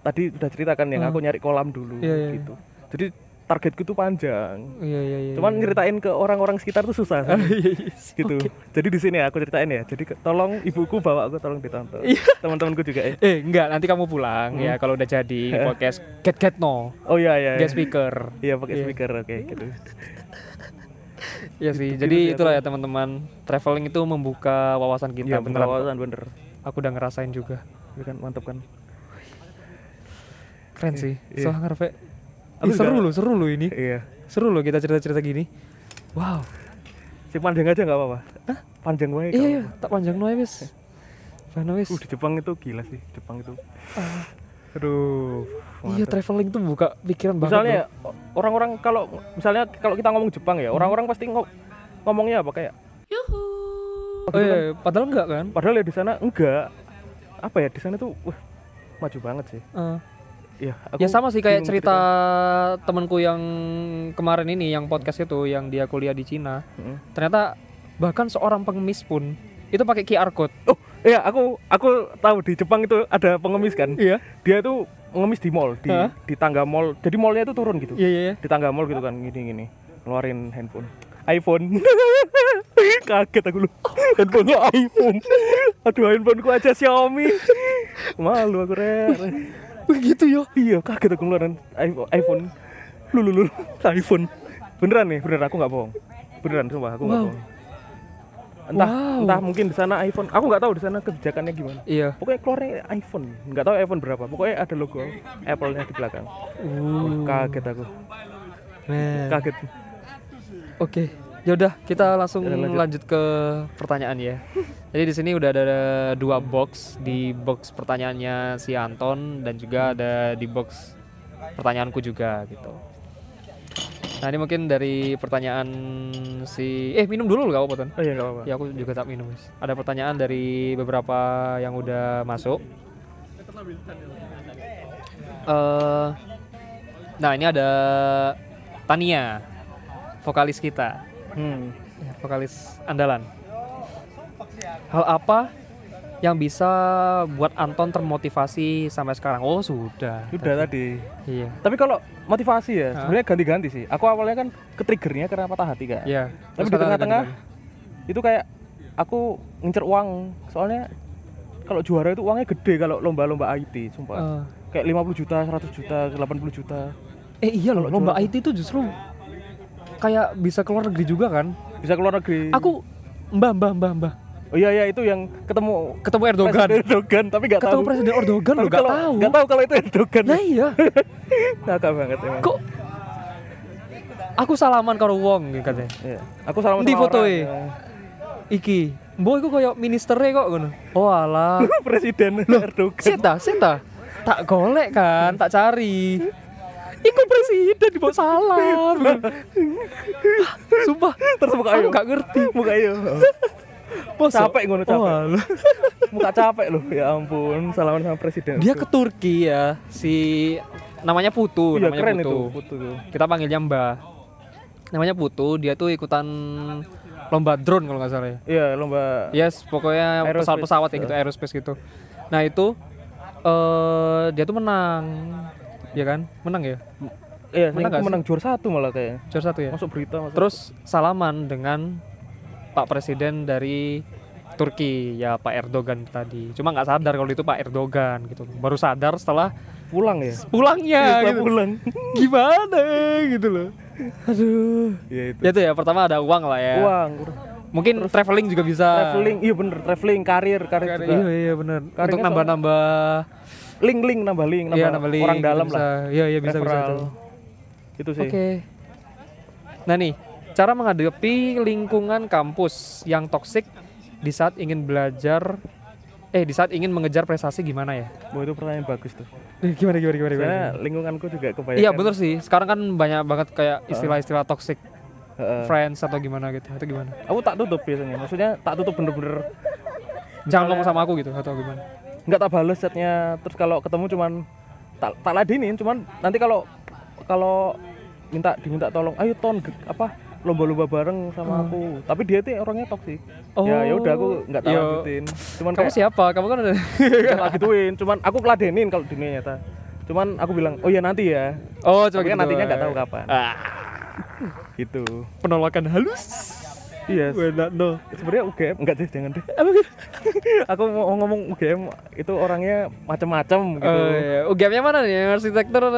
tadi udah ceritakan yang Hmm. aku nyari kolam dulu Iya, iya, gitu jadi targetku tuh panjang Iya iya iya. cuman iya. nyeritain ke orang-orang sekitar tuh susah Iya, iya. gitu jadi di sini aku ceritain ya jadi ke- tolong ibuku bawa aku tolong ditonton Iya. teman-temanku juga ya Eh enggak, nanti kamu pulang Hmm. ya kalau udah jadi podcast Get Get No, oh iya iya guest speaker. iya pakai Iya. speaker oke gitu Iya sih. Gitu Jadi sih itulah ya teman-teman. Traveling itu membuka wawasan kita beneran. kok. beneran bener Aku udah ngerasain juga. Iya kan mantap kan Keren sih. Iya. Soalnya Raffe. Aku Ih, seru loh, seru loh ini. iya Seru loh kita cerita-cerita gini. Wow. si panjang aja nggak apa-apa panjang wae Iya, iya, tak panjang noe wis. Mana wis. Uh, di Jepang itu gila sih, Jepang itu. Ah. Aduh. Iya, traveling tuh buka pikiran banget. misalnya orang-orang kalau misalnya kalau kita ngomong Jepang ya, orang-orang pasti ngo- ngomongnya apa kayak bro. Oh, iya, padahal enggak kan? padahal ya di sana enggak. Apa ya di sana tuh wah, maju banget sih. Eh, Iya, aku ya sama sih kayak bingung cerita temanku yang kemarin ini yang podcast itu yang dia kuliah di Cina. Mm. Ternyata bahkan seorang pengemis pun itu pakai QR code. Oh, iya aku aku tahu di Jepang itu ada pengemis kan. Iya. Dia tuh ngemis di mall, di di tangga mall. Jadi mallnya itu turun gitu. Iya, iya, iya. Di tangga mall gitu kan gini-gini. Ngeluarin handphone. iPhone. Kaget aku lu. Handphone iPhone. Aduh, handphoneku aja Xiaomi. Malu aku, Re. Begitu ya. Iya, kaget aku ngeluarin iPhone-. Lu lu lu iPhone. Beneran nih, beneran aku nggak bohong. Beneran sumpah aku nggak Wow. bohong. entah Wow. entah mungkin di sana iPhone aku nggak tahu di sana kebijakannya gimana Iya. pokoknya keluarnya iPhone nggak tahu iPhone berapa pokoknya ada logo Apple-nya di belakang Uh. kaget aku Man. kaget Oke, yaudah kita langsung Ya, lanjut. lanjut. ke pertanyaan ya. Jadi di sini udah ada dua box, di box pertanyaannya si Anton dan juga ada di box pertanyaanku juga gitu. Nah ini mungkin dari pertanyaan si, eh minum dulu gak apa-apa Ton? oh iya nggak apa-apa Ya aku juga tak minum. Wis. Ada pertanyaan dari beberapa yang udah masuk. Eh, nah ini ada Tania, vokalis kita hmm. vokalis andalan. Hal apa yang bisa buat Anton termotivasi sampai sekarang? Oh sudah. sudah tadi Iya. tapi kalau motivasi ya sebenarnya ganti-ganti sih aku awalnya kan ketriggernya karena patah hati kan Iya. tapi Terus di tengah-tengah itu kayak aku ngincer uang soalnya kalau juara itu uangnya gede kalau lomba-lomba IT sumpah Eh, kayak 50 juta 100 juta 80 juta eh iya loh, lomba juara- IT itu justru kayak bisa keluar negeri juga kan? bisa keluar negeri Aku mbah mbah mbah mbah oh iya iya itu yang ketemu ketemu Erdogan. Presiden Erdogan tapi tahu Ketemu Presiden Erdogan lo gak kalau- tahu. nggak tahu kalau itu Erdogan Nah iya. ngakak banget emang Kok aku salaman karo wong katanya. Iya. aku salah Di fotoe? Iki, mbok iku koyo ministere kok ngono. Oh alah. presiden Erdogan Seta, seta. Tak golek kan, tak cari. Iku presiden dibawa salam. Sumpah, terus muka ayo gak ngerti. muka ayo Masa? capek ngono capek Oh, muka capek loh ya ampun salaman sama presiden Dia ke Turki ya, si namanya Putu, iya namanya keren Putu. itu putu tuh Kita panggilnya Mbah. Namanya Putu, dia tuh ikutan lomba drone kalau nggak salah ya. iya lomba Yes, pokoknya pesawat-pesawat ya gitu, aerospace gitu. Nah itu eh dia tuh menang, ya kan? Menang ya, iya Menang sih? menang juara satu malah kayaknya juara satu ya. masuk berita masuk Terus salaman dengan Pak Presiden dari Turki ya Pak Erdogan tadi. Cuma nggak sadar kalau itu Pak Erdogan gitu. Baru sadar setelah pulang ya pulangnya. setelah gitu. pulang Gimana gitu loh. Aduh. iya itu Ya itu ya pertama ada uang lah ya. uang Mungkin traveling juga bisa. traveling iya bener traveling karir karir Iya juga iya benar. Karirnya Untuk nambah-nambah link link nambah link nambah, Iya, nambah link, orang dalam bisa. lah Iya, iya bisa bisa Referral. itu. itu sih Oke. Nah nih, cara menghadapi lingkungan kampus yang toksik di saat ingin belajar eh di saat ingin mengejar prestasi gimana ya? Wah, itu pertanyaan bagus tuh Eh, Gimana gimana gimana gimana? Soalnya lingkunganku juga kebanyakan Iya bener sih. Sekarang kan banyak banget kayak istilah-istilah toxic Heeh. friends atau gimana gitu. Atau gimana? aku tak tutup biasanya maksudnya tak tutup bener-bener Jangan ngomong sama aku gitu atau gimana? Nggak tak bales chatnya terus kalau ketemu cuman tak tak ladenin cuman nanti kalau kalau minta diminta tolong ayo ton apa lomba-lomba bareng sama aku tapi dia tuh orangnya toksik ya ya udah aku nggak Oh. Yo. lanjutin cuman Kamu kayak siapa? Kamu kan udah nggak gituin cuman aku ladenin kalau dunia nyata cuman aku bilang oh ya nanti ya Oh, coba gitu. nantinya nggak tahu kapan Ah, gitu penolakan halus. Iya Enak no. sebenarnya UGM enggak sih jangan deh aku mau ngomong UGM itu orangnya macam-macam gitu Oh, iya. UGM-nya mana nih? Arsitektur.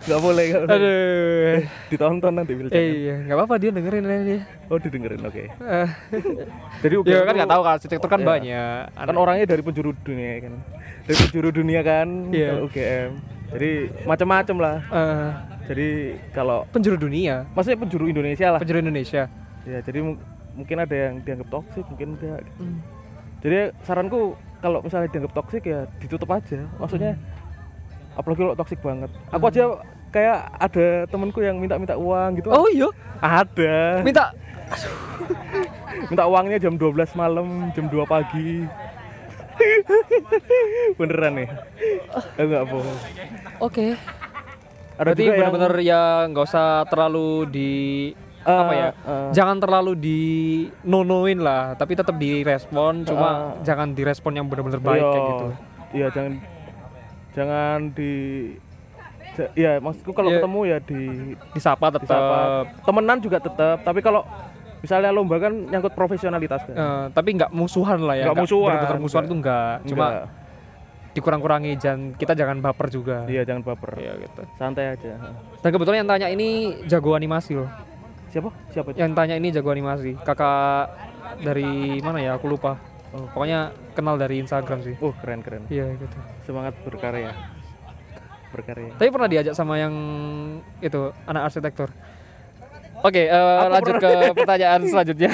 nggak boleh nggak boleh Aduh. ditonton nanti bil Eh, iya, nggak apa-apa dia dengerin aja dia. oh didengerin oke Eh, jadi UGM ya kan tuh- nggak tahu kan arsitektur kan Iya. banyak. kan orangnya dari penjuru dunia kan dari penjuru dunia kan Iya. kalau UGM jadi macam-macam lah Eh, jadi kalau penjuru dunia, maksudnya penjuru Indonesia lah. Penjuru Indonesia. ya jadi mu- mungkin ada yang dianggap toksik mungkin enggak gitu. jadi saranku kalau misalnya dianggap toksik ya ditutup aja. Maksudnya apalagi kalau toksik banget. Aku aja kayak ada temenku yang minta-minta uang gitu. Oh iya, ada. Minta? Minta uangnya jam 12 malam jam 2 pagi. Beneran nih. Enggak bohong. Oke. Ada Berarti yang benar-benar ya nggak usah terlalu di Eh, apa ya? eh. Jangan terlalu di nonoin lah, tapi tetap direspon. Cuma Eh. jangan direspon yang benar-benar baik Iya, kayak gitu. iya jangan jangan di ya maksudku kalau Iya. ketemu ya di Disapa tetap. disapa temenan juga tetap tapi kalau misalnya lomba kan nyangkut profesionalitas kan Eh, tapi nggak musuhan lah ya. Nggak musuhan, bener-bener musuhan tuh nggak. Cuma Enggak. Dikurang-kurangi jangan kita jangan baper juga. iya jangan baper Iya gitu. santai aja Dan kebetulan yang tanya ini jago animasi loh. siapa siapa itu Yang tanya ini jago animasi. Kakak dari mana ya? Aku lupa. Oh. Pokoknya kenal dari Instagram sih. oh keren keren Iya gitu. semangat berkarya berkarya Tapi pernah diajak sama yang itu anak arsitektur. Oke, eh, Aku lanjut ke pertanyaan selanjutnya.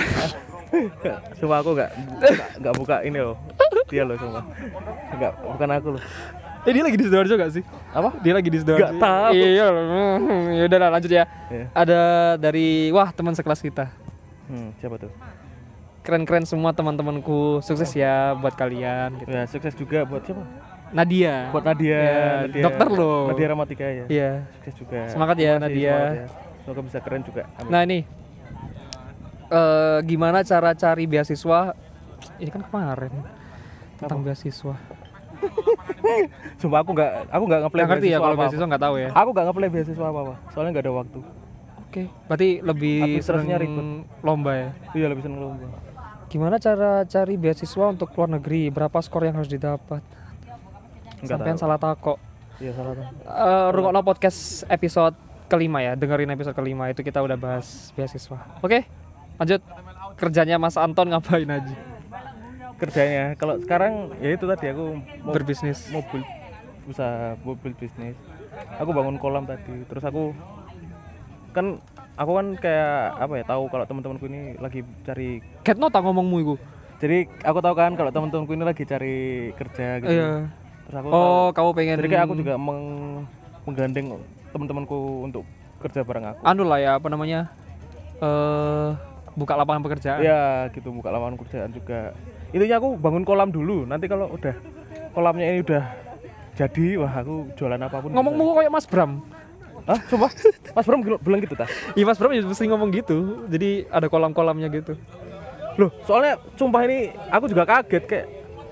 Sumpah aku nggak- nggak buka ini loh dia loh sumpah nggak bukan aku loh eh, dia lagi di sidoarjo gak sih? apa Dia lagi di sidoarjo. Nggak tahu. Iya, ya udah lah, lanjut ya. Iya. Ada dari wah teman sekelas kita. hmm, siapa tuh Keren-keren semua teman-temanku. Sukses ya buat kalian. Gitu. ya sukses juga buat siapa Nadia. buat Nadia, Ya, Nadia dokter loh. Nadia Ramatika ya Iya. sukses juga Semangat ya, Nadia. semangat ya. semoga bisa keren juga Amin. Nah ini eh gimana cara cari beasiswa? Ini kan kemarin tentang beasiswa. sumpah aku nggak aku nggak ngeplay Nggak ngerti ya kalau apa-apa. beasiswa nggak tahu ya. aku nggak ngeplay beasiswa apa apa soalnya nggak ada waktu Oke, berarti lebih sering ribet. lomba ya. iya lebih seneng lomba Gimana cara cari beasiswa untuk luar negeri? Berapa skor yang harus didapat? nggak Sampean tahu salah tako. iya salah tahu Eh rungokno podcast episode kelima ya, dengerin episode kelima itu kita udah bahas beasiswa. Oke, lanjut. Kerjanya Mas Anton ngapain aja? Kerjanya kalau sekarang ya itu tadi aku mau Berbisnis. mobil usaha mobil bisnis aku bangun kolam tadi terus aku kan aku kan kayak apa ya tahu kalau teman-temanku ini lagi cari Ket nota ngomongmu iku. jadi aku tahu kan kalau teman-temanku ini lagi cari kerja gitu Iya. terus aku tahu. Oh, kamu pengen jadi kayak aku juga meng- menggandeng teman-temanku untuk kerja bareng aku anu lah ya apa namanya? Eh buka lapangan pekerjaan. ya gitu buka lapangan kerjaan juga intinya aku bangun kolam dulu nanti kalau udah kolamnya ini udah jadi wah aku jualan apa pun. Ngomongmu kok kayak Mas Bram. Hah? Sumpah? Mas Bram bilang gitu ta? Iya Mas Bram ya mesti ngomong gitu. Jadi ada kolam-kolamnya gitu. Loh, soalnya sumpah ini aku juga kaget kayak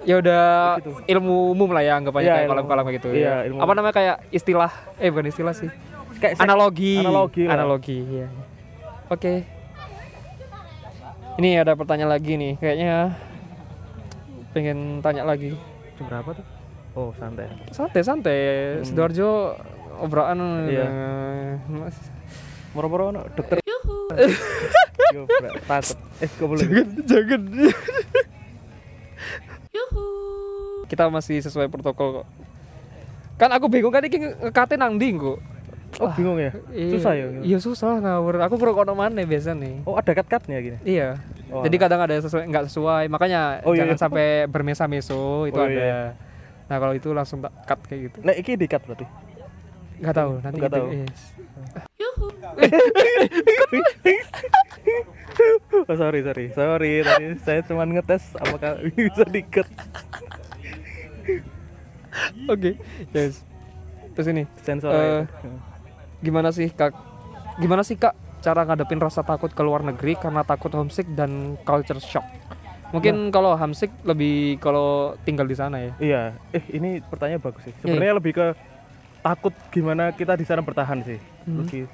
Ya udah Gitu. ilmu umum lah ya anggapnya Iya, kayak kolam-kolam gitu. ya. ilmu Apa namanya kayak istilah eh bukan istilah sih. kayak Analogi. Analogi lah. Analogi, iya. Oke. Ini ada pertanyaan lagi nih. Kayaknya pengen tanya lagi. Jam berapa tuh? Oh, santai. Santai-santai. Hmm. Sidoarjo obrolan Iya. eh, Mas. Moro-moro ono dokter. Bra- takut. Eh, kok boleh? jangan. Kita masih sesuai protokol kok. Kan aku bingung kan iki ngekate nang ndi kok. Oh, bingung ya? Susah ya? Iya susah ngawur. Aku kurang kono mana biasa nih. Oh, ada cut-cutnya gini. Iya. Oh, Jadi kadang ada sesuai nggak sesuai, makanya Oh, iya, jangan iya. sampai bermesa-meso itu Oh, ada. iya. Nah kalau itu langsung tak cut kayak gitu. Nah, iki di cut berarti. Nggak tahu nanti Nggak itu. tahu. yes. Oh, sorry, sorry. Sorry, tadi saya cuma ngetes apakah bisa di cut. Oke. Yes. Terus ini Sensor aja. gimana sih kak? Gimana sih kak cara ngadepin rasa takut ke luar negeri karena takut homesick dan culture shock? Mungkin Nah. kalau homesick lebih kalau tinggal di sana ya. Iya, eh ini pertanyaan bagus sih. Sebenarnya lebih ke takut gimana kita di sana bertahan sih. Hmm. Lebih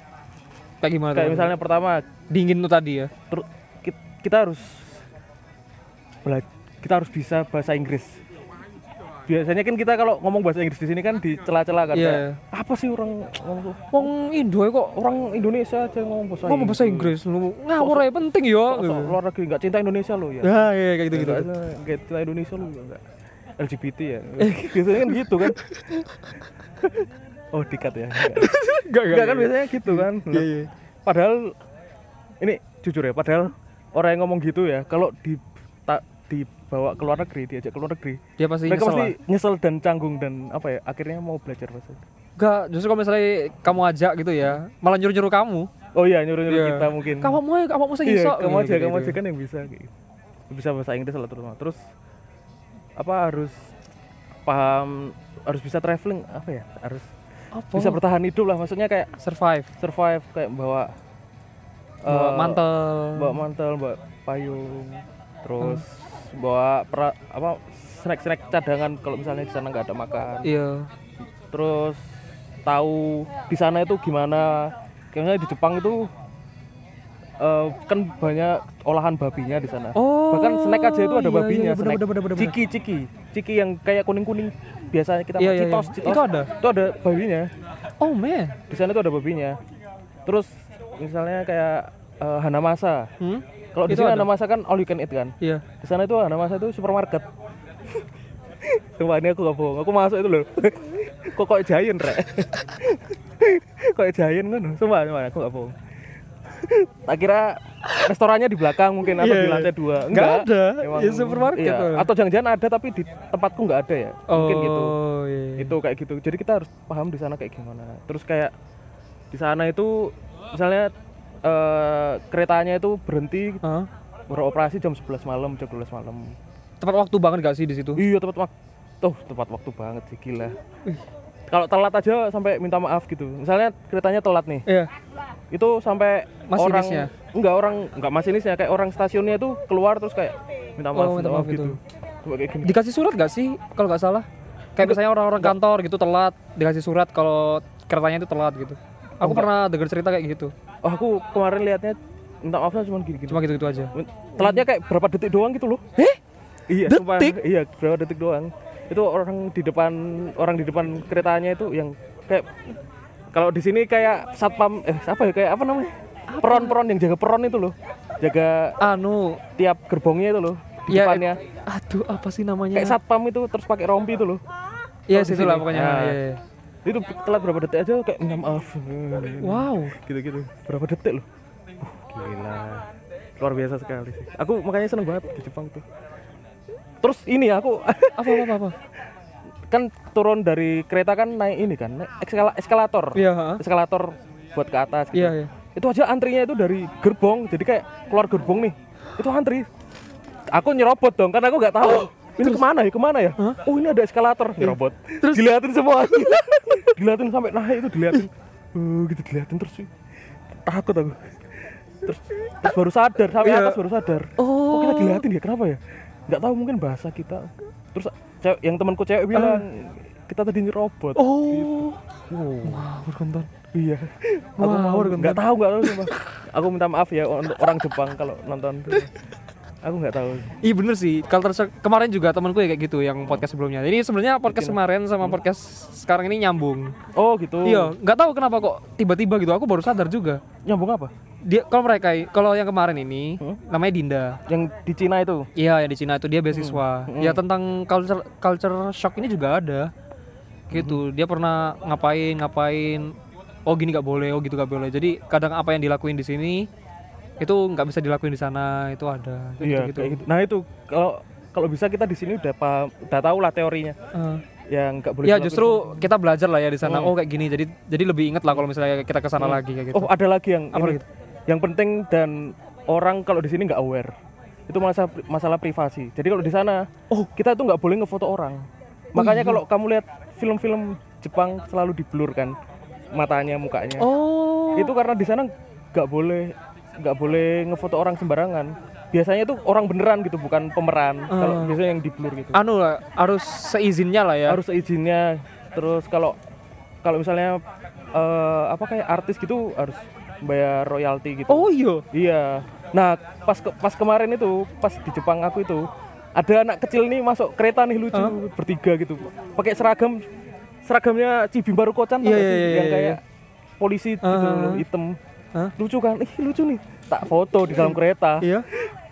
Kayak gimana? kayak misalnya pertama dingin tuh tadi ya. ter- ki- kita harus kita harus bisa bahasa Inggris. Biasanya kan kita kalau ngomong bahasa Inggris di sini kan dicela-cela kan. Kayak, Apa sih orang ngomong Wong Indo ya kok orang Indonesia aja ngomong bahasa ngomong bahasa Inggris lu ngawur aja penting ya. Sok luar negeri nggak cinta Indonesia lo ya. Ya, iya kayak gitu gitu. Nggak- nggak cinta Indonesia lo enggak. LGBT ya. biasanya kan gitu kan. oh, dikat ya. Enggak. Enggak Enggak kan biasanya gitu kan. Iya, iya. Padahal ini jujur ya, padahal orang yang ngomong gitu ya, kalau di tak dibawa ke luar negeri, diajak ke luar negeri, Dia pasti mereka nyesel pasti lah. nyesel dan canggung dan apa ya, akhirnya mau belajar bahasa. Enggak, justru kalau misalnya kamu ajak gitu ya, malah nyuruh-nyuruh kamu. Oh iya, nyuruh-nyuruh Iya. kita mungkin. Kamu mau, kamu mau iya, kamu Gitu, aja, kamu gitu. aja kan yang bisa gitu. Bisa bahasa Inggris lah terutama. Terus apa harus paham harus bisa traveling apa ya? Harus Apa? bisa bertahan hidup lah maksudnya kayak survive. survive kayak bawa Bawa eh, mantel. bawa mantel bawa payung terus bawa pra- apa snack snack cadangan kalau misalnya di sana nggak ada makan Iya. terus tahu di sana itu gimana kayak misalnya di Jepang itu eh, kan banyak olahan babinya di sana Oh. bahkan snack aja itu ada iya, babinya iya, bener, snack bener, bener, bener, ciki ciki ciki yang kayak kuning kuning biasanya kita Iya, makan iya, citos, iya. citos Itu ada? itu ada babinya Oh man. di sana itu ada babinya terus misalnya kayak eh, Hanamasa. Hmm? Kalau di sini ada? Hanamasa kan all you can eat kan. Iya. Di sana itu Hanamasa itu supermarket. Sumpah ini aku gak bohong, aku masuk itu loh. Kok kok giant rek. kok giant kan? Sumpah, sumpah aku gak bohong. Tak kira restorannya di belakang mungkin atau Iya, di iya. lantai dua. Nggak ada, ya supermarket iya. Atau jangan-jangan ada tapi di tempatku nggak ada ya. Mungkin gitu. Oh, iya. Itu kayak gitu. Jadi kita harus paham di sana kayak gimana. Terus kayak di sana itu misalnya eh, keretanya itu berhenti Hah? beroperasi jam 11 malam, jam 12 malam. Tepat waktu banget gak sih di situ? Iya tepat waktu. Tuh tepat waktu banget sih gila. Kalau telat aja sampai minta maaf gitu. Misalnya keretanya telat nih, Iya. itu sampai Masinisnya? orang enggak orang enggak masinisnya kayak orang stasiunnya itu keluar terus kayak minta maaf, Oh, minta maaf gitu. Cuma kayak gini. Dikasih surat gak sih kalau nggak salah? Kayak misalnya orang-orang kantor gitu telat dikasih surat kalau keretanya itu telat gitu. Aku pernah dengar cerita kayak gitu. Oh, aku kemarin lihatnya minta maafnya cuma gini-gini. Cuma gitu-gitu aja. Telatnya kayak berapa detik doang gitu loh. Eh? Iya, Detik? sumpah. Iya, berapa detik doang. Itu orang di depan orang di depan keretanya itu yang kayak kalau di sini kayak satpam eh apa ya kayak apa namanya? Peron-peron yang jaga peron itu loh. Jaga Anu, tiap gerbongnya itu loh di ya, depannya. aduh apa sih namanya? Kayak satpam itu terus pakai rompi itu loh. Iya, kalau di situ lah sini. pokoknya. Nah. Iya, iya. Itu telat berapa detik aja kayak minta maaf. Wow. Gitu-gitu. Berapa detik loh. Uh, gila. Luar biasa sekali sih. Aku makanya seneng banget di Jepang tuh. Terus ini aku Apa apa apa? kan turun dari kereta kan naik ini kan naik eskala- eskalator ha? eskalator buat ke atas gitu. Iya, iya. itu aja antrinya itu dari gerbong jadi kayak keluar gerbong nih itu antri aku nyerobot dong karena aku nggak tahu ini ke mana ya? Ke mana ya? Oh ini ada eskalator. Nyerobot terus? Diliatin semua. Diliatin sampai naik itu diliatin oh gitu diliatin terus takut aku. Terus, terus baru sadar sampai Iya. atas baru sadar. Oh. kita diliatin ya? Kenapa ya? Nggak tahu mungkin bahasa kita. Terus cewek, yang temanku cewek bilang kita tadi nyerobot Oh. wow. Berkonton. iya. Aku Wah, mau nggak tahu nggak tahu aku minta maaf ya untuk orang Jepang kalau nonton aku nggak tahu Iya bener sih. Culture shock kemarin juga temanku ya kayak gitu yang podcast sebelumnya. Ini sebenarnya podcast kemarin sama podcast sekarang ini nyambung. oh gitu Iya, nggak tahu kenapa kok tiba-tiba gitu. Aku baru sadar juga. nyambung apa Dia kalau mereka kalau yang kemarin ini Hmm? namanya Dinda. yang di Cina itu Iya, yang di Cina itu dia beasiswa. Hmm. Ya tentang culture culture shock ini juga ada. Gitu. Hmm. Dia pernah ngapain ngapain oh gini nggak boleh, oh gitu nggak boleh. Jadi kadang apa yang dilakuin di sini itu nggak bisa dilakuin di sana, itu ada. Kayak iya kayak gitu nah itu kalau kalau bisa kita di sini udah paham udah tahu lah teorinya Eh. yang nggak boleh Ya justru kita belajar lah ya di sana. Hmm. Oh kayak gini. Jadi jadi lebih inget lah kalau misalnya kita ke sana lagi kayak gitu. oh ada lagi yang Apa ini, gitu? yang penting dan orang kalau di sini nggak aware itu masalah masalah privasi jadi kalau di sana oh kita itu nggak boleh ngefoto orang Oh, makanya iya. kalau kamu lihat film-film Jepang selalu di blur kan matanya mukanya Oh. itu karena di sana nggak boleh nggak boleh ngefoto orang sembarangan biasanya tuh orang beneran gitu bukan pemeran kalau biasanya yang di blur gitu anu lah harus seizinnya lah ya. harus izinnya terus kalau kalau misalnya eh, apa kayak artis gitu harus bayar royalti gitu Oh iya. iya nah pas ke- pas kemarin itu pas di Jepang aku itu ada anak kecil nih masuk kereta nih lucu bertiga gitu pakai seragam seragamnya Cibimbaru Kocan Iya, gak iya, sih? iya, yang iya. kayak polisi gitu Ah. hitam Hah? lucu kan ih lucu nih tak foto di dalam kereta Iya.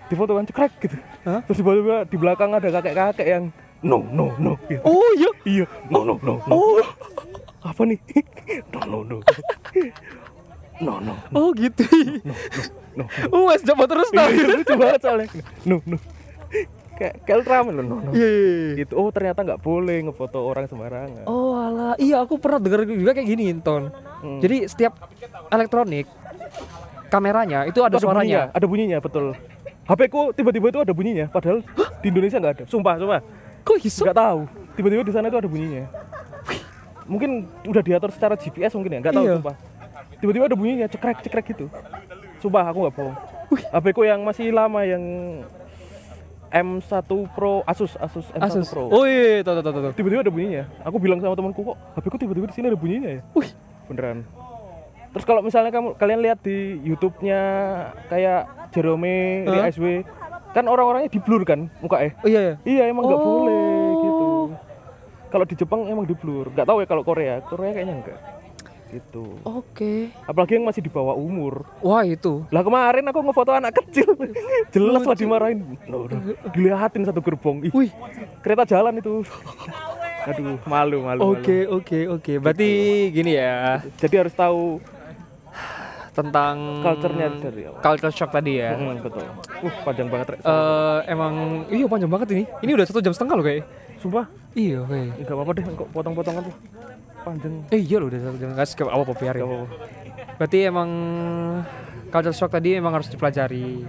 di foto kan cekrek gitu Hah? terus tiba-tiba di belakang ada kakek-kakek yang no no no gitu. Oh iya. iya no no no no Oh. apa nih no no no no no Oh gitu. no Oh wes coba terus Iya, tau. iya, lucu banget soalnya no no kayak loh no no Iya. iya, iya. gitu oh ternyata nggak boleh ngefoto orang sembarangan Oh alah, iya aku pernah dengar juga kayak gini Ton. Hmm. Jadi setiap elektronik kameranya itu ada Itu bunyinya, suaranya. ada bunyinya betul HP ku tiba-tiba itu ada bunyinya padahal di Indonesia nggak ada sumpah sumpah Kok iso? nggak tahu tiba-tiba di sana itu ada bunyinya mungkin udah diatur secara GPS mungkin ya nggak tahu Iya. sumpah tiba-tiba ada bunyinya cekrek cekrek gitu sumpah aku nggak bohong HP ku yang masih lama yang M1 Pro Asus Asus M1 Asus. Pro Oh iya, tahu tahu. tahu. tiba-tiba ada bunyinya aku bilang sama temanku kok HP ku tiba-tiba di sini ada bunyinya ya Wih, beneran terus kalau misalnya kamu kalian lihat di YouTube-nya kayak Jerome, Hah? Ria SW kan orang-orangnya di blur kan mukanya oh iya ya. Iya emang nggak Oh. boleh gitu. Kalau di Jepang emang di blur. Nggak tahu ya kalau Korea. Korea kayaknya enggak. gitu Oke. apalagi yang masih di bawah umur Wah itu. lah kemarin aku ngefoto anak kecil jelas lah dimarahin Loh, udah dilihatin satu gerbong Ih, Wih. kereta jalan itu aduh malu malu malu. Oke oke oke. Berarti gini ya jadi harus tahu tentang culture-nya dari awal culture shock tadi ya. Mm, betul uh panjang banget. Eh emang iya panjang banget ini. Ini udah satu jam setengah loh kayak. sumpah Iya oke. nggak apa-apa deh kok potong-potongan tuh panjang Eh iya loh udah satu jam. Nggak skip apa apa biarin. Apa-apa. Berarti emang culture shock tadi emang harus dipelajari.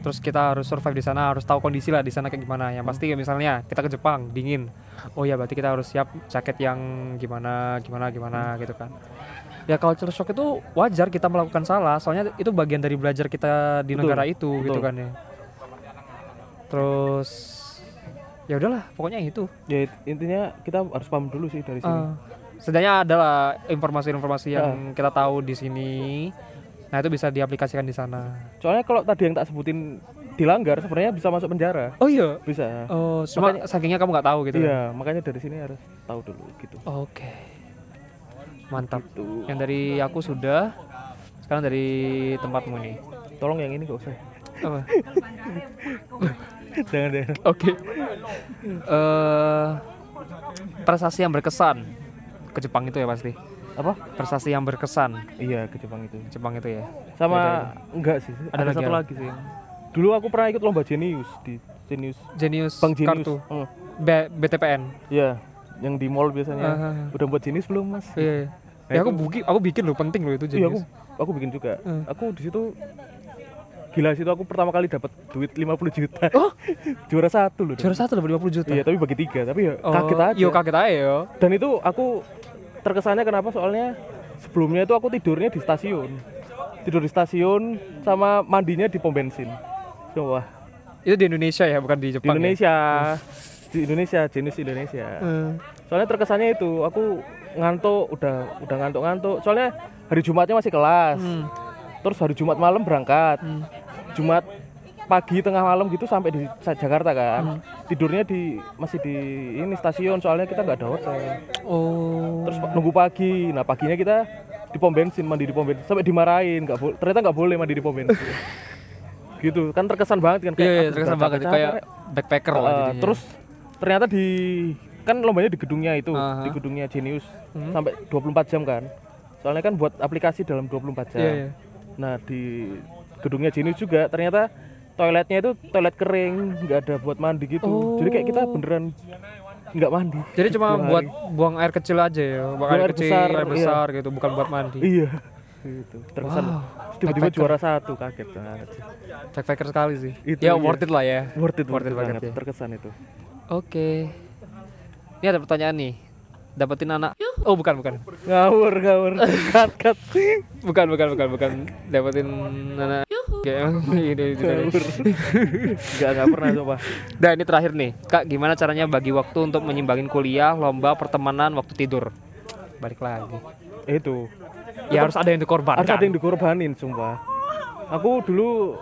Terus kita harus survive di sana, harus tahu kondisi lah di sana kayak gimana. Yang pasti misalnya kita ke Jepang dingin. Oh ya berarti kita harus siap jaket yang gimana gimana gimana gitu kan. Ya culture shock itu wajar kita melakukan salah, soalnya itu bagian dari belajar kita di Betul, negara itu gitu betul. kan ya. Terus ya udahlah, pokoknya itu. ya intinya kita harus paham dulu sih dari sini Uh, setidaknya adalah informasi-informasi yang kita tahu di sini. Nah itu bisa diaplikasikan di sana. soalnya kalau tadi yang tak sebutin dilanggar sebenarnya bisa masuk penjara Oh iya. bisa Oh, cuma sakingnya kamu nggak tahu gitu. kan? iya makanya dari sini harus tahu dulu gitu Oke. Mantap. Gitu. Yang dari aku sudah. Sekarang dari tempatmu nih. tolong yang ini gak usah Apa? jangan deh Oke. Eh prestasi yang berkesan ke Jepang itu ya pasti. apa Prestasi yang berkesan iya ke Jepang itu Jepang itu ya. sama enggak sih Ada ada, lagi satu lagi sih dulu aku pernah ikut lomba Genius di Genius Genius Bang Genius kartu Hmm, B- BTPN. iya yang di mall biasanya Ah, ah, ah. udah buat Genius belum mas Iya. iya. Nah, Ya aku itu- bikin, aku bikin loh penting loh itu iya aku Genius. aku bikin juga Hmm. aku di situ gila situ aku pertama kali dapat duit 50 juta Oh, juara satu loh juara satu dapat 50 juta. iya tapi bagi tiga tapi ya Oh, kaget aja Iya kaget aja ya. dan itu aku terkesannya kenapa soalnya sebelumnya itu aku tidurnya di stasiun tidur di stasiun sama mandinya di pom bensin wah Itu di Indonesia ya, bukan di di Jepang. Indonesia di Indonesia jenis Indonesia? Hmm. soalnya terkesannya itu aku ngantuk udah udah ngantuk-ngantuk soalnya hari Jumatnya masih kelas Hmm. terus hari Jumat malam berangkat Hmm. Jumat pagi tengah malam gitu sampai di Jakarta kan Hmm. tidurnya di masih di ini stasiun soalnya kita nggak ada hotel Oh. terus nunggu pagi nah paginya kita di pom bensin mandi di pom bensin sampai dimarahin nggak boleh ternyata nggak boleh mandi di pom bensin gitu kan terkesan banget kan Iya, iya, ah, terkesan banget kayak backpacker lah Uh, jadinya. terus ternyata di kan lombanya di gedungnya itu Aha. di gedungnya Genius Hmm. sampai 24 jam kan soalnya kan buat aplikasi dalam 24 jam Iya, iya. nah di gedungnya Genius juga ternyata toiletnya itu toilet kering nggak ada buat mandi gitu jadi kayak kita Oh. beneran nggak mandi Jadi cuma buat hari. buang air kecil aja ya, buang Buang air, air kecil, besar, air iya. besar gitu, bukan buat mandi. iya gitu terkesan Wow. tiba-tiba juara satu kaget banget. Backpacker sekali sih. Itu ya iya. worth it lah ya. worth it Worth it banget ya. terkesan itu Oke. Ini ada pertanyaan nih. Dapetin anak. Oh, bukan, bukan. ngawur ngawur cut cut Bukan, bukan, bukan, bukan. Dapetin anak. Ini, ngawur nggak nggak pernah coba Dan ini terakhir nih, Kak, gimana caranya bagi waktu untuk menyimbangin kuliah, lomba, pertemanan, waktu tidur? Balik lagi. itu Ya harus ada yang dikorbankan. harus ada yang dikorbanin sumpah aku dulu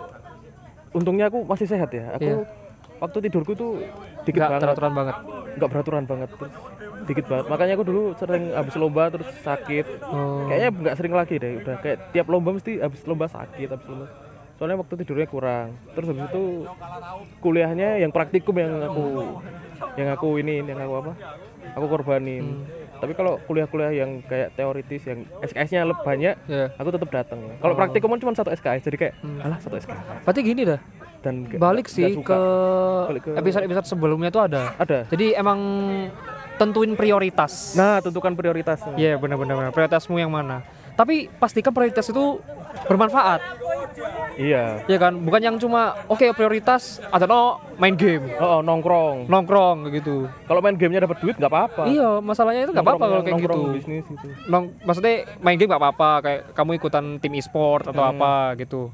untungnya aku masih sehat ya aku Iya. waktu tidurku tuh dikit Nggak banget. teraturan banget. nggak beraturan banget terus dikit banget. Makanya aku dulu sering habis lomba terus sakit. Oh. kayaknya nggak sering lagi deh udah kayak tiap lomba mesti habis lomba sakit habis lomba. Soalnya waktu tidurnya kurang. Terus habis itu kuliahnya yang praktikum yang aku yang aku ini yang aku apa? Aku korbanin. Tapi kalau kuliah-kuliah yang kayak teoritis yang SKS-nya lebih banyak Ya. aku tetap datang kalau praktikum kan cuma satu SKS jadi kayak alah satu SKS Berarti gini dah. Dan Balik sih suka. ke episode-episode sebelumnya tuh ada. ada Jadi emang tentuin prioritas. nah tentukan prioritasnya Iya benar-benar benar. prioritasmu yang mana. Tapi pastikan prioritas itu bermanfaat, iya ya kan? Bukan yang cuma oke prioritas atau no main game, oh, oh, nongkrong nongkrong gitu. kalau main gamenya dapat duit nggak apa-apa Iya, masalahnya itu nggak apa-apa kalau kayak gitu. Nongkrong bisnis gitu Nong, maksudnya main game nggak apa-apa, kayak kamu ikutan tim e-sport atau Hmm. apa gitu.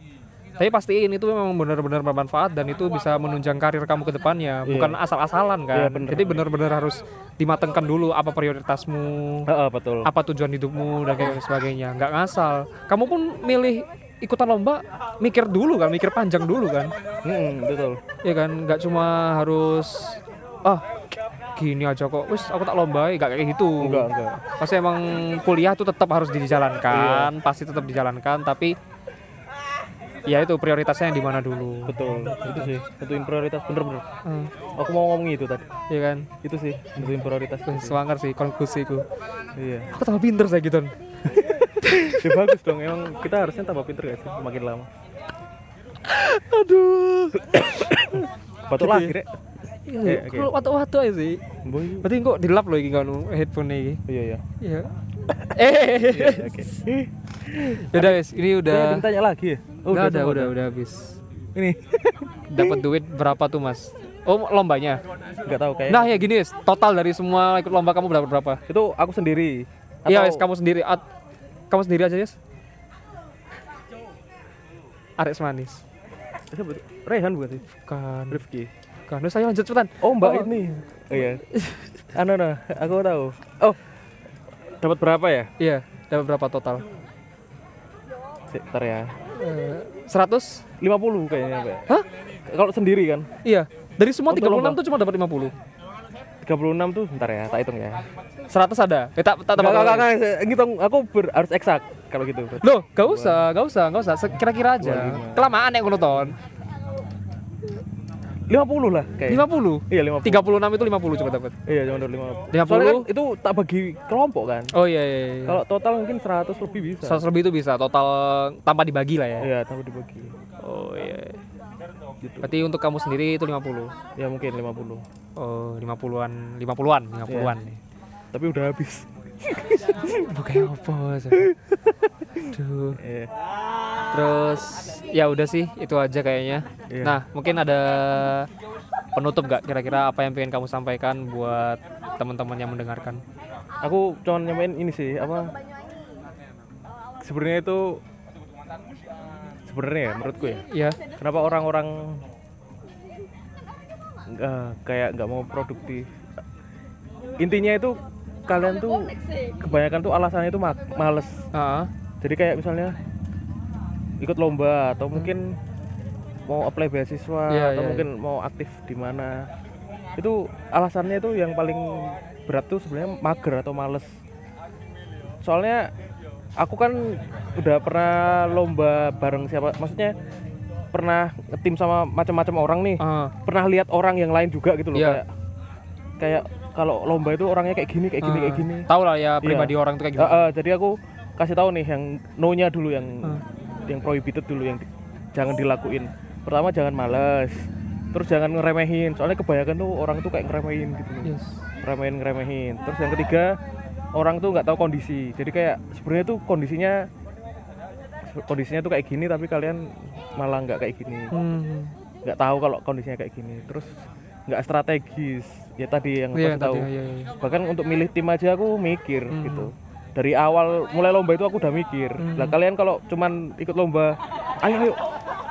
Tapi pastiin itu memang benar-benar bermanfaat dan itu bisa menunjang karir kamu ke depannya, Iya. bukan asal-asalan kan. Iya, bener. Jadi benar-benar harus dimatengkan dulu apa prioritasmu, Heeh, betul apa tujuan hidupmu dan kayak sebagainya. Nggak ngasal. Kamu pun milih ikutan lomba, mikir dulu kan, mikir panjang dulu kan. Hmm, betul Ya kan, nggak cuma harus ah gini aja kok wis aku tak lombai gak kayak gitu enggak enggak pasti emang kuliah tuh tetap harus dijalankan pasti tetap dijalankan tapi ya itu prioritasnya yang di mana dulu. Betul. Itu sih tentuin prioritas. Bener-bener Hmm, aku mau ngomong itu tadi. Iya kan? Itu sih tentuin prioritas. Semangat sih konklusiku iya. Aku tambah pinter saya gitu. Ya bagus dong. Emang kita harusnya tambah pinter gak sih? Makin lama. Aduh. Batuk lagi rek Iya, Oke, oke. kalau waktu-waktu aja sih. Boy. Berarti kok dilap loh ini kan headphone ini? Iya iya. Iya. Eh Iya, oke. Udah guys. Ini udah udah ditanya lagi ya udah udah semua udah udah habis. Ini. Dapat duit berapa tuh mas? Oh lombanya? Nggak tahu kayak nah ya gini total dari semua ikut lomba kamu berapa berapa? Itu aku sendiri. Iya Atau- kamu sendiri. At- kamu sendiri aja guys Ares manis? Rehan bukan sih? Kan Rifki. Kan Udah, saya lanjut cepetan. Oh mbak Oh. ini. Oh iya. Anu nah aku tahu. Oh. Dapat berapa ya? Iya dapat berapa total? Sebentar ya 100 50 kayaknya Mbak. Hah? Kalau sendiri kan iya dari semua Untuk 36 lomba? tuh cuma dapat 50 36 tuh bentar ya tak hitung ya 100 ada eh, tak tak tambah enggak, enggak, aku ber- harus eksak kalau gitu Loh, gak usah, gak usah, gak usah. Kira-kira aja. 25. Kelamaan yang nonton. 50 lah kayak 50. Iya 50 36 itu 50 coba dapat. Iya cuma 50 50. Soalnya kan itu tak bagi kelompok kan Oh iya iya. iya. Kalau total mungkin 100 lebih bisa 100 lebih itu bisa total tanpa dibagi lah ya. Iya tahu dibagi Oh iya. gitu Berarti untuk kamu sendiri itu 50. Ya mungkin 50 Oh, 50-an, 50-an, 50-an nih. Tapi udah habis Bukan apa. Duh. Terus ya udah sih itu aja kayaknya. Iya. Nah, mungkin ada penutup gak kira-kira apa yang pengen kamu sampaikan buat teman-teman yang mendengarkan? Aku cuma nyamain ini sih apa Sebenarnya itu Sebenarnya ya menurutku ya Iya. Kenapa orang-orang nggak kayak nggak mau produktif intinya itu kalian tuh kebanyakan tuh alasannya itu ma- males. Jadi kayak misalnya ikut lomba atau mungkin mau apply beasiswa Iya, atau iya, mungkin mau aktif di mana. Itu alasannya itu yang paling berat tuh sebenarnya mager atau males. Soalnya aku kan udah pernah lomba bareng siapa maksudnya pernah ngetim sama macam-macam orang nih. Ah, pernah lihat orang yang lain juga gitu loh Iya. kayak kayak kalau lomba itu orangnya kayak gini kayak gini ah. kayak gini Tahu lah ya pribadi orang tuh kayak gitu. Eh, eh, jadi aku kasih tahu nih yang no-nya dulu yang Hmm. yang prohibited dulu yang di- jangan dilakuin. Pertama jangan males. Terus jangan ngeremehin. Soalnya kebanyakan tuh orang tuh kayak ngeremehin gitu loh. Yes. Ngeremehin ngeremehin. Terus yang ketiga orang tuh nggak tahu kondisi. Jadi kayak sebenarnya tuh kondisinya kondisinya tuh kayak gini tapi kalian malah nggak kayak gini. Hmm. Nggak tahu kalau kondisinya kayak gini. Terus nggak strategis. Ya tadi yang aku Iya kasih tahu tadi. Iya, iya. bahkan untuk milih tim aja aku mikir Hmm. gitu dari awal mulai lomba itu aku udah mikir Hmm. lah kalian kalau cuman ikut lomba ayo ayo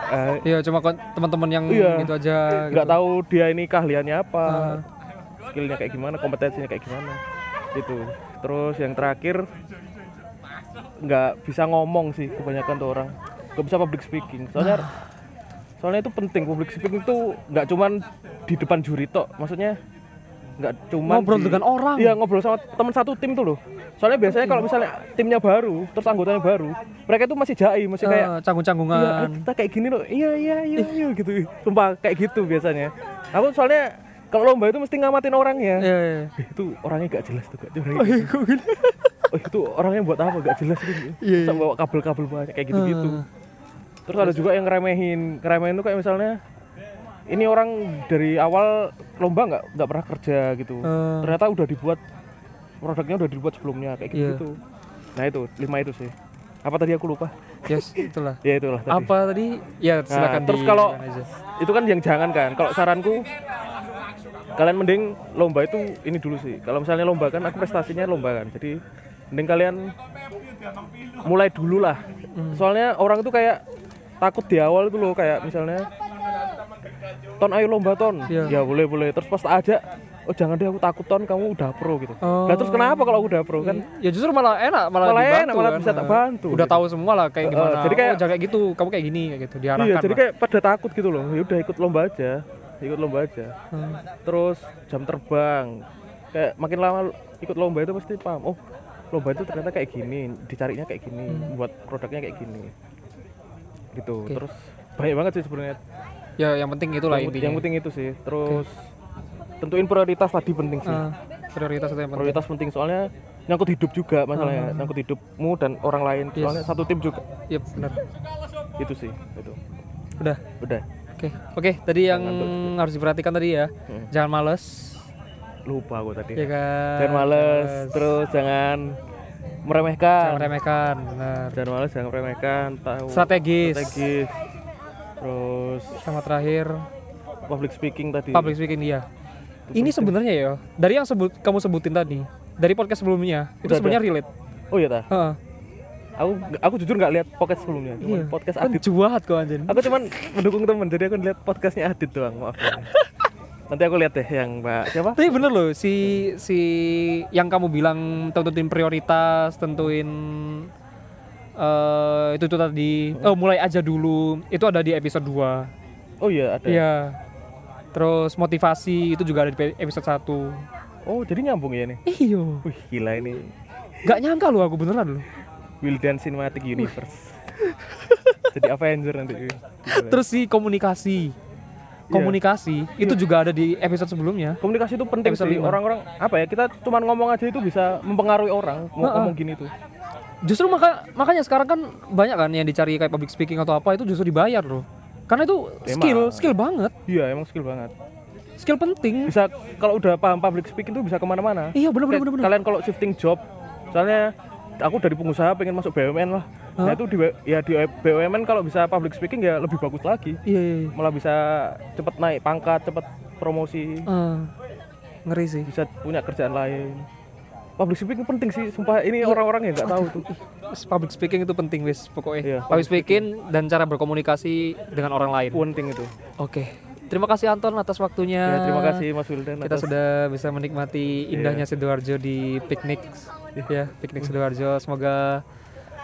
Eh, Iya, cuma teman-teman yang Iya. gitu aja nggak gitu. tahu dia ini keahliannya apa Ah. skillnya kayak gimana kompetensinya kayak gimana itu terus yang terakhir nggak bisa ngomong sih kebanyakan tuh orang nggak bisa public speaking soalnya soalnya itu penting public speaking itu nggak cuman di depan juri tok maksudnya nggak cuman Ngobrol di- dengan orang. iya ngobrol sama teman satu tim tuh loh soalnya biasanya kalau misalnya timnya baru terus anggotanya baru mereka itu masih jai masih kayak Ah, canggung-canggungan. Iya, eh, kita kayak gini loh. Iya, iya, iya, iya gitu. Sumpah kayak gitu biasanya. Aku soalnya kalau lomba itu mesti ngamatin orangnya. Iya, iya. Eh, itu orangnya gak jelas tuh, gak orangnya. Oh, itu orangnya buat apa? Gak jelas gitu. Iya, Masa bawa kabel-kabel banyak kayak gitu-gitu. Ah. Terus ada juga yang ngeremehin. Ngeremehin tuh kayak misalnya ini orang dari awal lomba nggak nggak pernah kerja gitu. Ah. Ternyata udah dibuat produknya udah dibuat sebelumnya kayak Iya. gitu. Nah, itu lima itu sih. Apa tadi aku lupa? Yes, itulah. Ya itulah tadi. Apa tadi? Ya, silakan terus di- kalau- itu kan yang jangan kan kalau saranku kalian mending lomba itu ini dulu sih kalau misalnya lomba kan aku prestasinya lomba kan jadi mending kalian mulai dulu lah soalnya orang itu kayak takut di awal itu loh kayak misalnya ton ayo lomba ton Iya. ya boleh boleh terus pas ajak oh jangan deh aku takut ton kamu udah pro gitu Oh. nah terus kenapa kalau aku udah pro kan Ya justru malah enak, malah, Malah dibantu enak, malah kan. bisa tak bantu, Udah gitu. tahu semua lah kayak Eh, gimana. jadi kayak- oh, jangan kayak gitu, kamu kayak gini kayak gitu, diarahkan. iya jadi lah. kayak pada takut gitu loh ya udah ikut lomba aja ikut lomba aja Hmm. terus jam terbang kayak makin lama ikut lomba itu pasti paham oh lomba itu ternyata kayak gini dicarinya kayak gini buat produknya kayak gini gitu Oke. terus banyak banget sih sebenarnya Ya yang penting itulah yang, intinya. yang penting itu sih terus tentuin prioritas tadi penting sih Ah, prioritas itu yang penting. prioritas penting soalnya nyangkut hidup juga masalahnya nyangkut hidupmu dan orang lain Yes. soalnya satu tim juga Yep, benar. itu sih itu Udah. udah Oke. Oke, tadi yang harus diperhatikan tadi ya. Hmm. Jangan males. lupa gue tadi Ya kan. jangan males terus jangan meremehkan Jangan meremehkan, benar. jangan males jangan meremehkan tahu Strategis. strategis terus Sama terakhir public speaking tadi public speaking dia. Ini sebenarnya ya, dari yang sebut kamu sebutin tadi, dari podcast sebelumnya, itu Udah sebenarnya relate. oh iya ta Heeh. aku aku jujur nggak lihat podcast sebelumnya cuma Iya. podcast Kan Adit juahat kok anjir. aku cuman mendukung temen jadi aku lihat podcastnya Adit doang maaf ya. nanti aku lihat deh yang mbak siapa Tapi bener loh si si yang kamu bilang tentuin prioritas, tentuin eh itu itu tadi. Oh, mulai aja dulu. Itu ada di episode 2. oh iya ada Iya. Terus motivasi itu juga ada di episode 1. oh jadi nyambung ya nih Iyo. wih gila ini Gak nyangka loh aku beneran loh. Wildan Cinematic Universe jadi Avenger nanti. Terus si komunikasi. Komunikasi itu juga ada di episode sebelumnya. komunikasi itu penting Episode sih orang-orang apa ya kita cuman ngomong aja itu bisa mempengaruhi orang mau Heeh. ngomong gini tuh Justru maka makanya sekarang kan banyak kan yang dicari kayak public speaking atau apa itu justru dibayar loh. Karena itu skill, Emang. skill banget, iya emang skill banget skill penting. bisa kalau udah paham public speaking tuh bisa ke mana-mana Iya Kayak bener. bener. kalian kalau shifting job soalnya aku dari pengusaha pengen masuk BUMN lah nah itu di ya di BUMN kalau bisa public speaking ya lebih bagus lagi Iya iya. iya. malah bisa cepet naik pangkat cepet promosi Eh, ngeri sih. bisa punya kerjaan lain public speaking penting sih sumpah ini orang-orang yang nggak tahu tuh Public speaking itu penting wis pokoknya. Iya, public speaking dan cara berkomunikasi dengan orang lain. penting itu Oke. Terima kasih Anton atas waktunya. ya terima kasih Mas Wildan Kita atas- sudah bisa menikmati indahnya Sidoarjo di piknik. Ya, piknik Sidoarjo. Semoga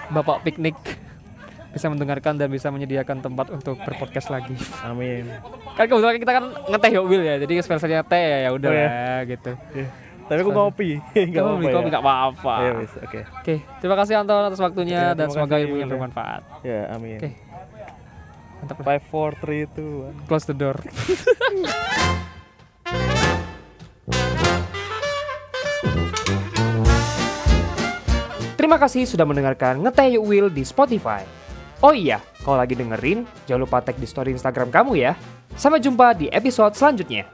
Bapak piknik bisa mendengarkan dan bisa menyediakan tempat untuk berpodcast lagi. amin Kan kebetulan kita kan ngeteh ya Will ya. Jadi spesialnya teh ya, ya udah Oh, ya. gitu. Ya. Tapi aku ngopi nggak Kamu apa-apa beli kopi ya nggak apa-apa. ya wis oke Oke, terima kasih Anton atas waktunya Ya, dan semoga ilmunya bermanfaat. ya amin Oke. Mantap. five four three two one. Close the door. Terima kasih sudah mendengarkan Ngeteh Yuk Will di Spotify. Oh iya, kalau lagi dengerin, jangan lupa tag di story Instagram kamu ya. Sampai jumpa di episode selanjutnya.